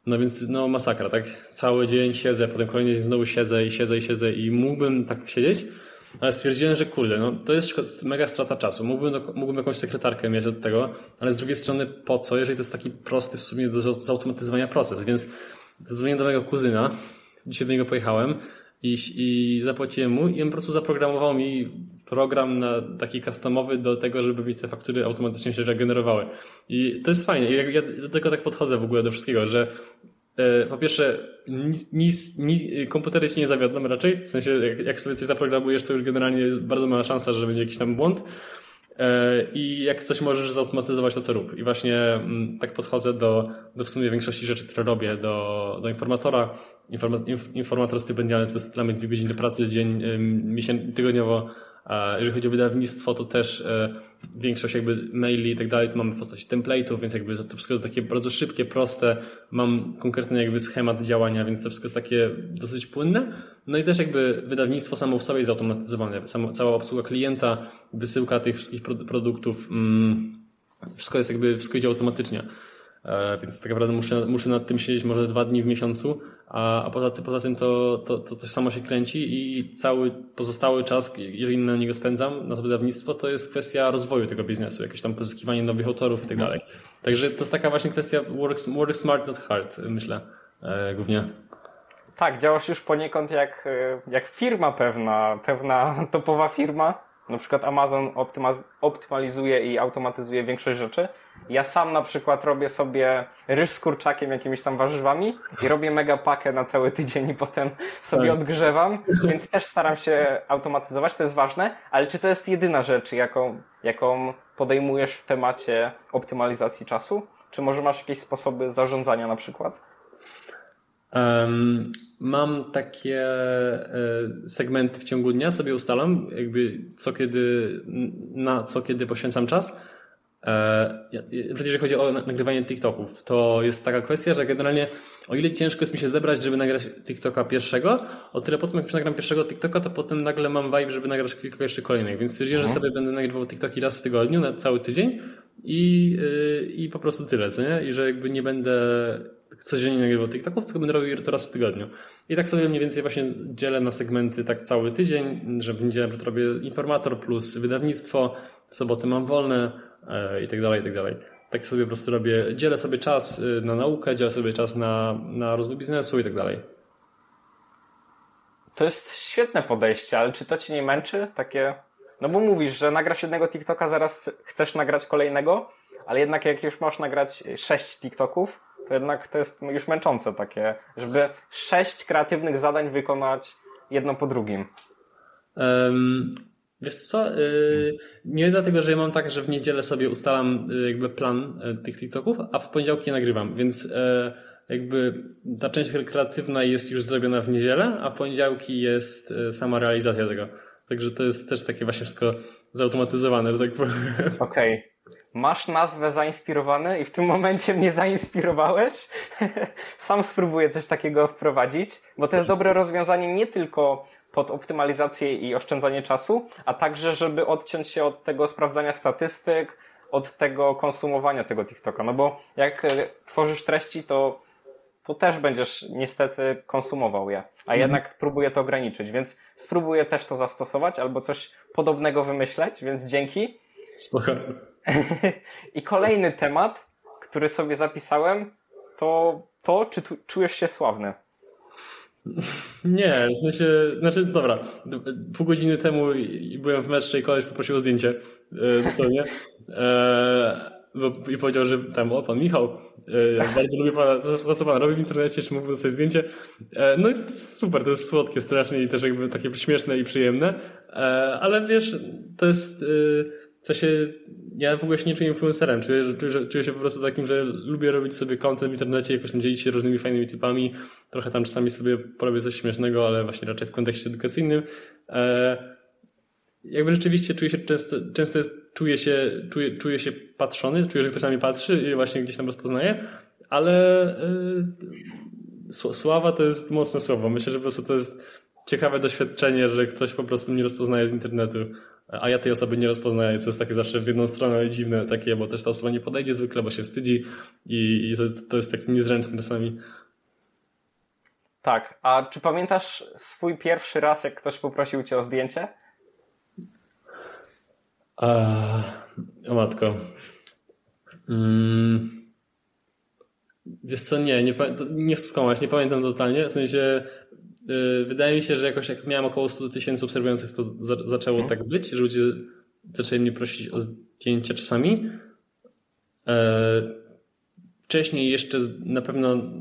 no więc no masakra, tak? Cały dzień siedzę, potem kolejny dzień znowu siedzę i siedzę i siedzę i mógłbym tak siedzieć, ale stwierdziłem, że kurde, no to jest mega strata czasu. Mógłbym, do, mógłbym jakąś sekretarkę mieć od tego, ale z drugiej strony po co, jeżeli to jest taki prosty w sumie do zautomatyzowania proces, więc zadzwoniłem do mojego kuzyna, dzisiaj do niego pojechałem i, i zapłaciłem mu i on po prostu zaprogramował mi program na taki customowy do tego, żeby mi te faktury automatycznie się regenerowały. I to jest fajnie. I ja, do tego tak podchodzę w ogóle do wszystkiego, że e, po pierwsze, nic, nic, komputery się nie zawiodą raczej. W sensie, jak, jak sobie coś zaprogramujesz, to już generalnie bardzo mała szansa, że będzie jakiś tam błąd. E, I jak coś możesz zautomatyzować, to to rób. I właśnie mm, tak podchodzę do, do w sumie większości rzeczy, które robię, do, do informatora. Informa, informator stypendialny to jest dla mnie dwie godziny pracy dzień, miesięcznie, tygodniowo jeżeli chodzi o wydawnictwo, to też e, większość jakby maili i tak dalej, to mamy w postaci template'ów, więc jakby to wszystko jest takie bardzo szybkie, proste. Mam konkretny jakby schemat działania, więc to wszystko jest takie dosyć płynne. No i też jakby wydawnictwo samo w sobie jest zautomatyzowane. Samo, cała obsługa klienta, wysyłka tych wszystkich produktów, mm, wszystko jest jakby, wszystko idzie automatycznie. E, więc tak naprawdę muszę, muszę nad tym siedzieć może dwa dni w miesiącu, a, a poza, tym, poza tym to, to, to, to samo się kręci i cały pozostały czas, jeżeli na niego spędzam, na to wydawnictwo, to jest kwestia rozwoju tego biznesu, jakieś tam pozyskiwanie nowych autorów i tak dalej. Także to jest taka właśnie kwestia work, work smart, not hard, myślę, e, głównie. Tak, działasz już poniekąd jak, e, jak firma pewna, pewna topowa firma, na przykład Amazon optymalizuje i automatyzuje większość rzeczy. Ja sam na przykład robię sobie ryż z kurczakiem, jakimiś tam warzywami i robię mega pakę na cały tydzień i potem sobie tak. odgrzewam, więc też staram się automatyzować, to jest ważne, ale czy to jest jedyna rzecz, jaką, jaką podejmujesz w temacie optymalizacji czasu? Czy może masz jakieś sposoby zarządzania na przykład? Um, mam takie e, segmenty w ciągu dnia, sobie ustalam, jakby co kiedy, na co kiedy poświęcam czas. E, jeżeli chodzi o nagrywanie TikToków, to jest taka kwestia, że generalnie o ile ciężko jest mi się zebrać, żeby nagrać TikToka pierwszego, o tyle potem jak już nagram pierwszego TikToka, to potem nagle mam vibe, żeby nagrać kilka jeszcze kolejnych. Więc stwierdziłem, że mhm. sobie będę nagrywał TikToki raz w tygodniu, na cały tydzień i, yy, i po prostu tyle, co nie? I że jakby nie będę codziennie nagrywał TikToków, tylko będę robił to raz w tygodniu. I tak sobie mniej więcej właśnie dzielę na segmenty tak cały tydzień, że w niedzielę robię informator plus wydawnictwo, w sobotę mam wolne i tak dalej, i tak dalej. Tak sobie po prostu robię, dzielę sobie czas y, na naukę, dzielę sobie czas na, na rozwój biznesu i tak dalej. To jest świetne podejście, ale czy to cię nie męczy? Takie no bo mówisz, że nagrasz jednego TikToka, zaraz chcesz nagrać kolejnego, ale jednak jak już masz nagrać sześć TikToków, to jednak to jest już męczące takie, żeby sześć kreatywnych zadań wykonać jedno po drugim. Um, Wiesz co, yy, nie dlatego, że ja mam tak, że w niedzielę sobie ustalam yy, jakby plan yy, tych TikToków, a w poniedziałki nagrywam, więc jakby ta część kreatywna jest już zrobiona w niedzielę, a w poniedziałki jest sama realizacja tego. Także to jest też takie właśnie wszystko zautomatyzowane, że tak powiem. Okej. Okay masz nazwę zainspirowany i w tym momencie mnie zainspirowałeś. Sam spróbuję coś takiego wprowadzić, bo to jest dobre rozwiązanie nie tylko pod optymalizację i oszczędzanie czasu, a także, żeby odciąć się od tego sprawdzania statystyk, od tego konsumowania tego TikToka. No bo jak e, tworzysz treści, to, to też będziesz niestety konsumował je, a mhm. jednak próbuję to ograniczyć, więc spróbuję też to zastosować albo coś podobnego wymyśleć, więc dzięki. Spokojnie. I kolejny temat, który sobie zapisałem, to to, czy tu, czujesz się sławny. Nie, w sensie, znaczy, dobra, pół godziny temu byłem w metrze i koleś poprosił o zdjęcie, e, dosłownie. E, I powiedział, że tam, o, pan Michał, e, bardzo lubię pana, to co pan robi w internecie, czy mógłby dostać zdjęcie. No jest super, to jest słodkie strasznie i też jakby takie śmieszne i przyjemne, ale wiesz, to jest co się, ja w ogóle się nie czuję influencerem, czuję, że, czuję, czuję się po prostu takim, że lubię robić sobie content w internecie, jakoś dzielić się różnymi fajnymi typami, trochę tam czasami sobie porobię coś śmiesznego, ale właśnie raczej w kontekście edukacyjnym. E, jakby rzeczywiście czuję się często, często jest, czuję się, czuję, czuję się patrzony, czuję, że ktoś na mnie patrzy i właśnie gdzieś tam rozpoznaje, ale e, sława to jest mocne słowo. Myślę, że po prostu to jest ciekawe doświadczenie, że ktoś po prostu mnie rozpoznaje z internetu a ja tej osoby nie rozpoznaję, co jest takie zawsze w jedną stronę dziwne takie, bo też ta osoba nie podejdzie zwykle, bo się wstydzi i, i to, to jest takie niezręczne czasami. Tak, a czy pamiętasz swój pierwszy raz, jak ktoś poprosił cię o zdjęcie? A, o matko. Mm. Wiesz co, nie, nie, nie skłamać, nie pamiętam totalnie, w sensie wydaje mi się, że jakoś jak miałem około 100 tysięcy obserwujących, to za, zaczęło mhm. tak być, że ludzie zaczęli mnie prosić o zdjęcia czasami. E, wcześniej jeszcze na pewno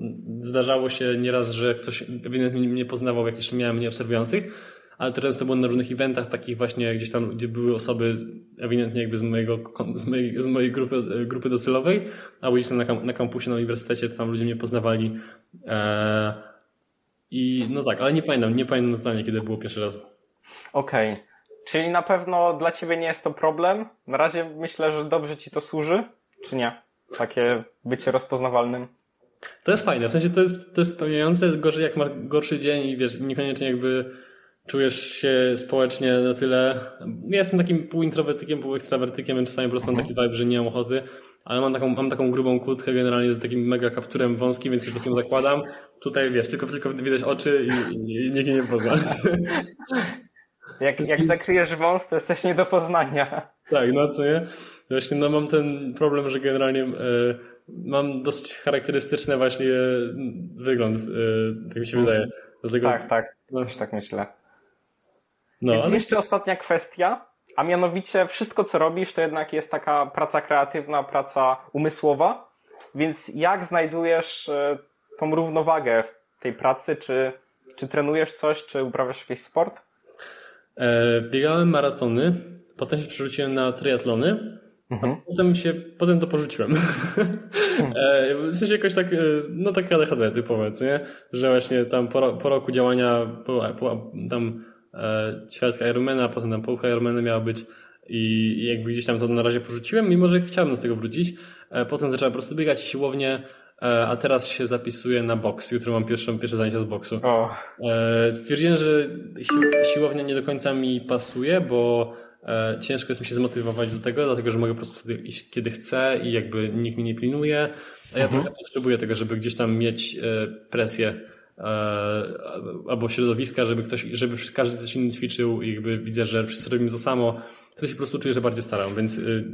zdarzało się nieraz, że ktoś ewidentnie mnie poznawał, jak jeszcze miałem mnie obserwujących, ale teraz to było na różnych eventach, takich właśnie gdzieś tam, gdzie były osoby ewidentnie jakby z, mojego, z, mojej, z mojej grupy, grupy docelowej, albo gdzieś tam na, na kampusie, na uniwersytecie, to tam ludzie mnie poznawali. E, i no tak, ale nie pamiętam, nie pamiętam totalnie, kiedy było pierwszy raz. Okej. Okay. Czyli na pewno dla ciebie nie jest to problem. Na razie myślę, że dobrze ci to służy, czy nie? Takie bycie rozpoznawalnym. To jest fajne, w sensie to jest, to jest spełniające, gorzej jak masz gorszy dzień i wiesz, niekoniecznie jakby czujesz się społecznie na tyle. Ja jestem takim półintrowertykiem, półekstrawertykiem, więc czasami po prostu mam taki vibe, że nie mam ochoty, ale mam taką, mam taką grubą kłódkę generalnie z takim mega kapturem wąskim, więc po prostu ją zakładam. Tutaj wiesz, tylko, tylko widać oczy i, i nikt nie pozna. Jak, jak zakryjesz wąs, to jesteś nie do poznania. Tak, no co nie? Właśnie no mam ten problem, że generalnie e, mam dosyć charakterystyczny właśnie wygląd, e, tak mi się wydaje. Dlatego, tak, tak, no. też tak myślę. No, Więc ale... jeszcze ostatnia kwestia, a mianowicie wszystko, co robisz, to jednak jest taka praca kreatywna, praca umysłowa. Więc jak znajdujesz e, tą równowagę w tej pracy? Czy, czy trenujesz coś, czy uprawiasz jakiś sport? E, biegałem maratony, potem się przerzuciłem na triatlony, mhm. a potem się, potem to porzuciłem. Mhm. e, w sensie jakoś tak, no tak ADHD typowe, nie? Że właśnie tam po, po roku działania, po, po, tam ćwiartka Ironmana, potem tam połówka Ironmana miała być i jakby gdzieś tam to na razie porzuciłem, mimo że chciałem do tego wrócić. E, potem zacząłem po prostu biegać siłownie, e, a teraz się zapisuję na boks. Jutro mam pierwsze, pierwsze zajęcia z boksu. O. E, stwierdziłem, że siłownia nie do końca mi pasuje, bo ciężko jest mi się zmotywować do tego, dlatego że mogę po prostu iść kiedy chcę i jakby nikt mnie nie pilnuje. A ja mhm. trochę potrzebuję tego, żeby gdzieś tam mieć presję albo środowiska, żeby ktoś, żeby każdy coś inny ćwiczył i jakby widzę, że wszyscy robimy to samo, to się po prostu czuję, że bardziej staram, więc y,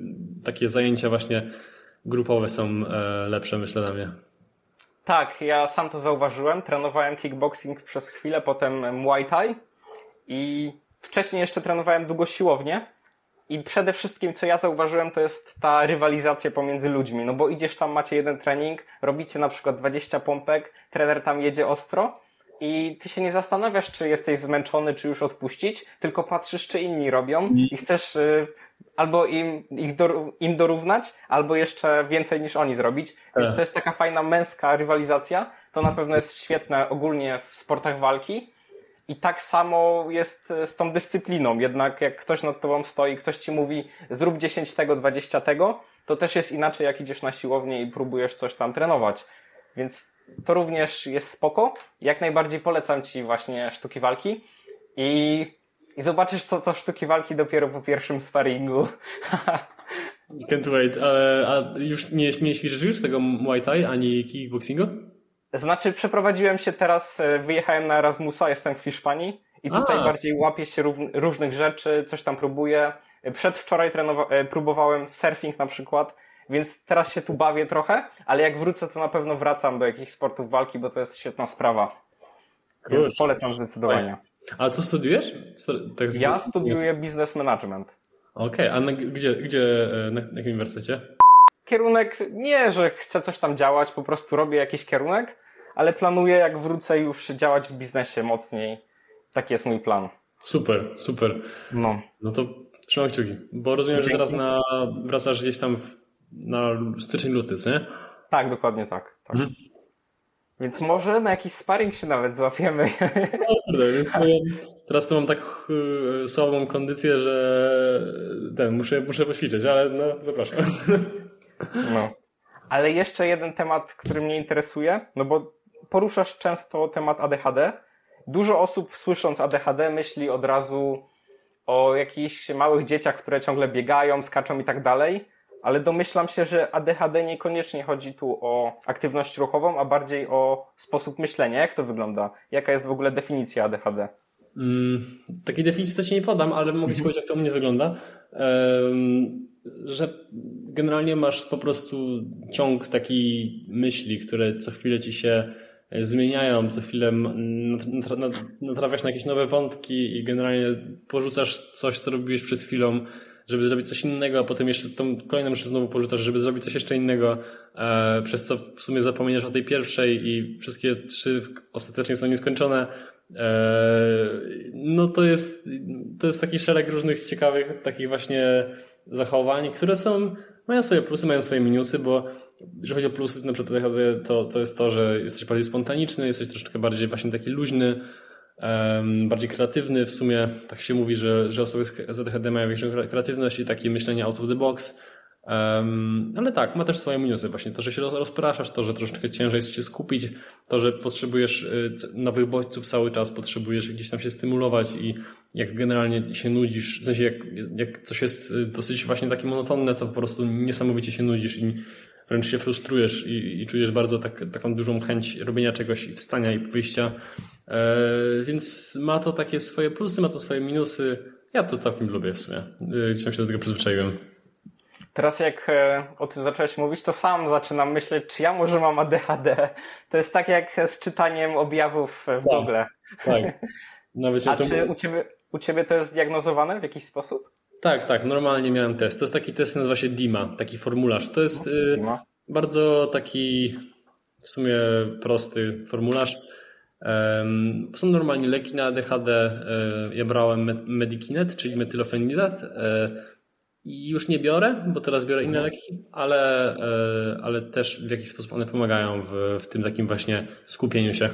takie zajęcia właśnie grupowe są e, lepsze, myślę, dla mnie. Tak, ja sam to zauważyłem. Trenowałem kickboxing przez chwilę, potem Muay Thai i wcześniej jeszcze trenowałem długo siłownię. I przede wszystkim, co ja zauważyłem, to jest ta rywalizacja pomiędzy ludźmi. No bo idziesz tam, macie jeden trening, robicie na przykład 20 pompek, trener tam jedzie ostro i ty się nie zastanawiasz, czy jesteś zmęczony, czy już odpuścić, tylko patrzysz, czy inni robią mm. i chcesz y, albo im, ich do, im dorównać, albo jeszcze więcej niż oni zrobić. Więc tak. to jest taka fajna męska rywalizacja. To na pewno jest świetne ogólnie w sportach walki. I tak samo jest z tą dyscypliną. Jednak jak ktoś nad tobą stoi, ktoś ci mówi zrób 10 tego, 20 tego, to też jest inaczej jak idziesz na siłownię i próbujesz coś tam trenować. Więc to również jest spoko. Jak najbardziej polecam ci właśnie sztuki walki i, i zobaczysz co to sztuki walki dopiero po pierwszym sparingu. Can't wait. A, a już nie, nie ćwiczysz już tego Muay Thai ani kickboxingu? Znaczy, przeprowadziłem się teraz, e, wyjechałem na Erasmusa, jestem w Hiszpanii i tutaj A. bardziej łapię się różnych rzeczy, coś tam próbuję. Przedwczoraj trenowa- e, próbowałem surfing na przykład, więc teraz się tu bawię trochę, ale jak wrócę, to na pewno wracam do jakichś sportów walki, bo to jest świetna sprawa. Kurczę. Więc polecam zdecydowanie. A co studiujesz? Tak ja studiuję business management. Okej, okay. a na, gdzie, gdzie, e, na, na jakim uniwersytecie? kierunek nie, że chcę coś tam działać, po prostu robię jakiś kierunek, ale planuję jak wrócę już działać w biznesie mocniej. Taki jest mój plan. Super, super. No. No to trzymam kciuki, bo rozumiem, Dzięki. że teraz na, wracasz gdzieś tam w, na styczeń, luty, nie? Tak, dokładnie tak. tak. Mhm. Więc może na jakiś sparring się nawet złapiemy. No kurde, wiesz co, teraz to mam tak y, słabą kondycję, że ten, muszę, muszę poćwiczyć, ale no zapraszam. No. Ale jeszcze jeden temat, który mnie interesuje, no bo poruszasz często temat ADHD. Dużo osób słysząc ADHD myśli od razu o jakichś małych dzieciach, które ciągle biegają, skaczą i tak dalej, ale domyślam się, że ADHD niekoniecznie chodzi tu o aktywność ruchową, a bardziej o sposób myślenia. Jak to wygląda? Jaka jest w ogóle definicja ADHD? Mm, takiej definicji to ci nie podam, ale mogę ci powiedzieć, jak to u mnie wygląda. Um, że generalnie masz po prostu ciąg takiej myśli, które co chwilę ci się zmieniają, co chwilę natrafiasz na jakieś nowe wątki i generalnie porzucasz coś, co robiłeś przed chwilą, żeby zrobić coś innego, a potem jeszcze tą kolejną myśl znowu porzucasz, żeby zrobić coś jeszcze innego, e, przez co w sumie zapominasz o tej pierwszej i wszystkie trzy ostatecznie są nieskończone. E, no to jest, to jest taki szereg różnych ciekawych, takich właśnie zachowań, które są, mają swoje plusy, mają swoje minusy, bo jeżeli chodzi o plusy, na przykład to, to jest to, że jesteś bardziej spontaniczny, jesteś troszeczkę bardziej właśnie taki luźny, um, bardziej kreatywny. W sumie tak się mówi, że, że osoby z ADHD mają większą kreatywność i takie myślenie out of the box. Um, ale tak, ma też swoje minusy. Właśnie to, że się rozpraszasz, to, że troszeczkę ciężej jest się skupić, to, że potrzebujesz y, nowych bodźców cały czas, potrzebujesz gdzieś tam się stymulować i jak generalnie się nudzisz, w sensie jak, jak coś jest y, dosyć właśnie takie monotonne, to po prostu niesamowicie się nudzisz i wręcz się frustrujesz i, i czujesz bardzo tak, taką dużą chęć robienia czegoś i wstania i wyjścia. E, więc ma to takie swoje plusy, ma to swoje minusy. Ja to całkiem lubię w sumie. E, gdzieś tam się do tego przyzwyczaiłem. Teraz jak e, o tym zacząłeś mówić, to sam zaczynam myśleć, czy ja może mam ADHD. To jest tak jak z czytaniem objawów w tak, Google. Tak. Nawet A czy u ciebie, u ciebie to jest diagnozowane w jakiś sposób? Tak, tak, normalnie miałem test. To jest taki test, nazywa się DIMA, taki formularz. To jest y, bardzo taki w sumie prosty formularz. Um, są normalnie leki na ADHD. Y, ja brałem Medikinet, czyli metylofenidat. I już nie biorę, bo teraz biorę inne leki, ale, ale też w jakiś sposób one pomagają w, w tym takim właśnie skupieniu się.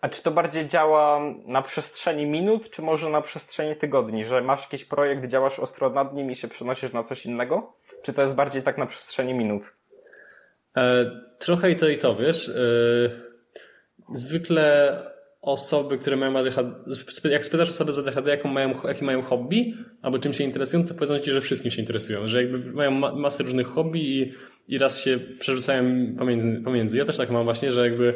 A czy to bardziej działa na przestrzeni minut, czy może na przestrzeni tygodni, że masz jakiś projekt, działasz ostro nad nim i się przenosisz na coś innego? Czy to jest bardziej tak na przestrzeni minut? E, trochę i to i to, wiesz. E, zwykle osoby, które mają ADHD, jak spytasz osoby z ADHD, jaką mają, jakie mają hobby, albo czym się interesują, to powiedzą ci, że wszystkim się interesują, że jakby mają masę różnych hobby i, i raz się przerzucają pomiędzy, pomiędzy. Ja też tak mam właśnie, że jakby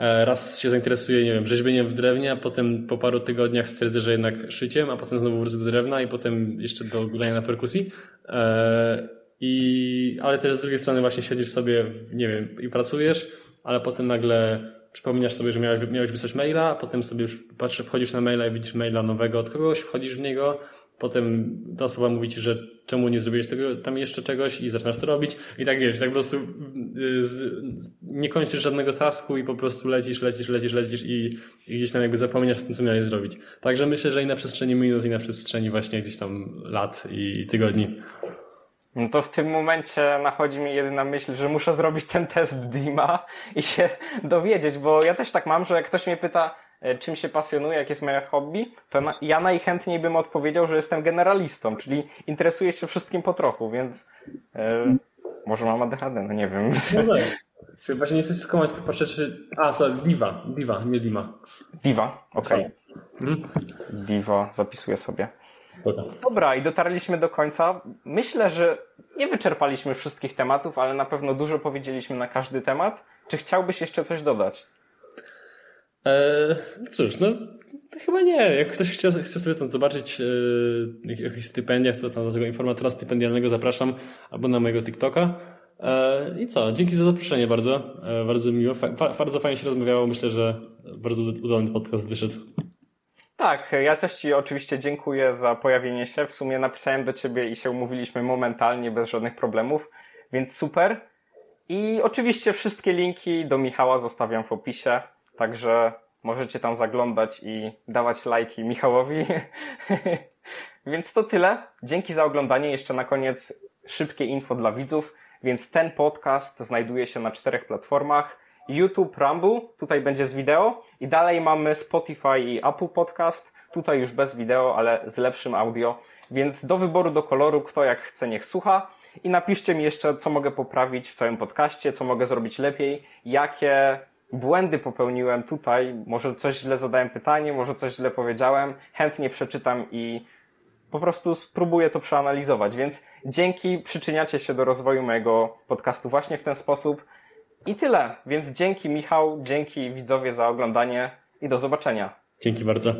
E, raz się zainteresuję, nie wiem, rzeźbieniem w drewnie, a potem po paru tygodniach stwierdzę, że jednak szyciem, a potem znowu wrócę do drewna i potem jeszcze do grania na perkusji. E, I, ale też z drugiej strony właśnie siedzisz sobie, nie wiem, i pracujesz, ale potem nagle przypominasz sobie, że miałeś, miałeś wysłać maila, a potem sobie patrzę, wchodzisz na maila i widzisz maila nowego od kogoś, wchodzisz w niego, potem ta osoba mówi ci, że czemu nie zrobiłeś tego, tam jeszcze czegoś i zaczynasz to robić i tak wiesz, tak po prostu y, z, nie kończysz żadnego tasku i po prostu lecisz, lecisz, lecisz, lecisz i, i gdzieś tam jakby zapominasz o tym, co miałeś zrobić. Także myślę, że i na przestrzeni minut, i na przestrzeni właśnie gdzieś tam lat i tygodni. No to w tym momencie nachodzi mi jedyna myśl, że muszę zrobić ten test Dima i się dowiedzieć, bo ja też tak mam, że jak ktoś mnie pyta, E, czym się pasjonuję, jakie jest moje hobby, to na, ja najchętniej bym odpowiedział, że jestem generalistą, czyli interesuję się wszystkim po trochu, więc e, może mam ADHD, no nie wiem. No tak. Właśnie nie jesteś skomać, patrzę, czy... A, co, Diva, Diva, nie Dima. Diva, okej. Okay. Hmm? Diva, zapisuję sobie. Spoko. Dobra, i dotarliśmy do końca. Myślę, że nie wyczerpaliśmy wszystkich tematów, ale na pewno dużo powiedzieliśmy na każdy temat. Czy chciałbyś jeszcze coś dodać? Eee, cóż, no chyba nie. Jak ktoś chce, chce sobie tam zobaczyć e, jakichś stypendiach, to tam do tego informatora stypendialnego zapraszam, albo na mojego TikToka. E, I co? Dzięki za zaproszenie bardzo. E, bardzo miło. Fa bardzo fajnie się rozmawiało. Myślę, że bardzo udany podcast wyszedł. Tak, ja też Ci oczywiście dziękuję za pojawienie się. W sumie napisałem do Ciebie i się umówiliśmy momentalnie, bez żadnych problemów, więc super. I oczywiście wszystkie linki do Michała zostawiam w opisie. Także możecie tam zaglądać i dawać lajki Michałowi. Więc to tyle. Dzięki za oglądanie. Jeszcze na koniec szybkie info dla widzów. Więc ten podcast znajduje się na czterech platformach. YouTube, Rumble, tutaj będzie z wideo i dalej mamy Spotify i Apple Podcast. Tutaj już bez wideo, ale z lepszym audio. Więc do wyboru, do koloru, kto jak chce, niech słucha. I napiszcie mi jeszcze, co mogę poprawić w całym podcaście, co mogę zrobić lepiej, jakie błędy popełniłem tutaj, może coś źle zadałem pytanie, może coś źle powiedziałem, chętnie przeczytam i po prostu spróbuję to przeanalizować. Więc dzięki, przyczyniacie się do rozwoju mojego podcastu właśnie w ten sposób. I tyle. Więc dzięki Michał, dzięki widzowie za oglądanie i do zobaczenia. Dzięki bardzo.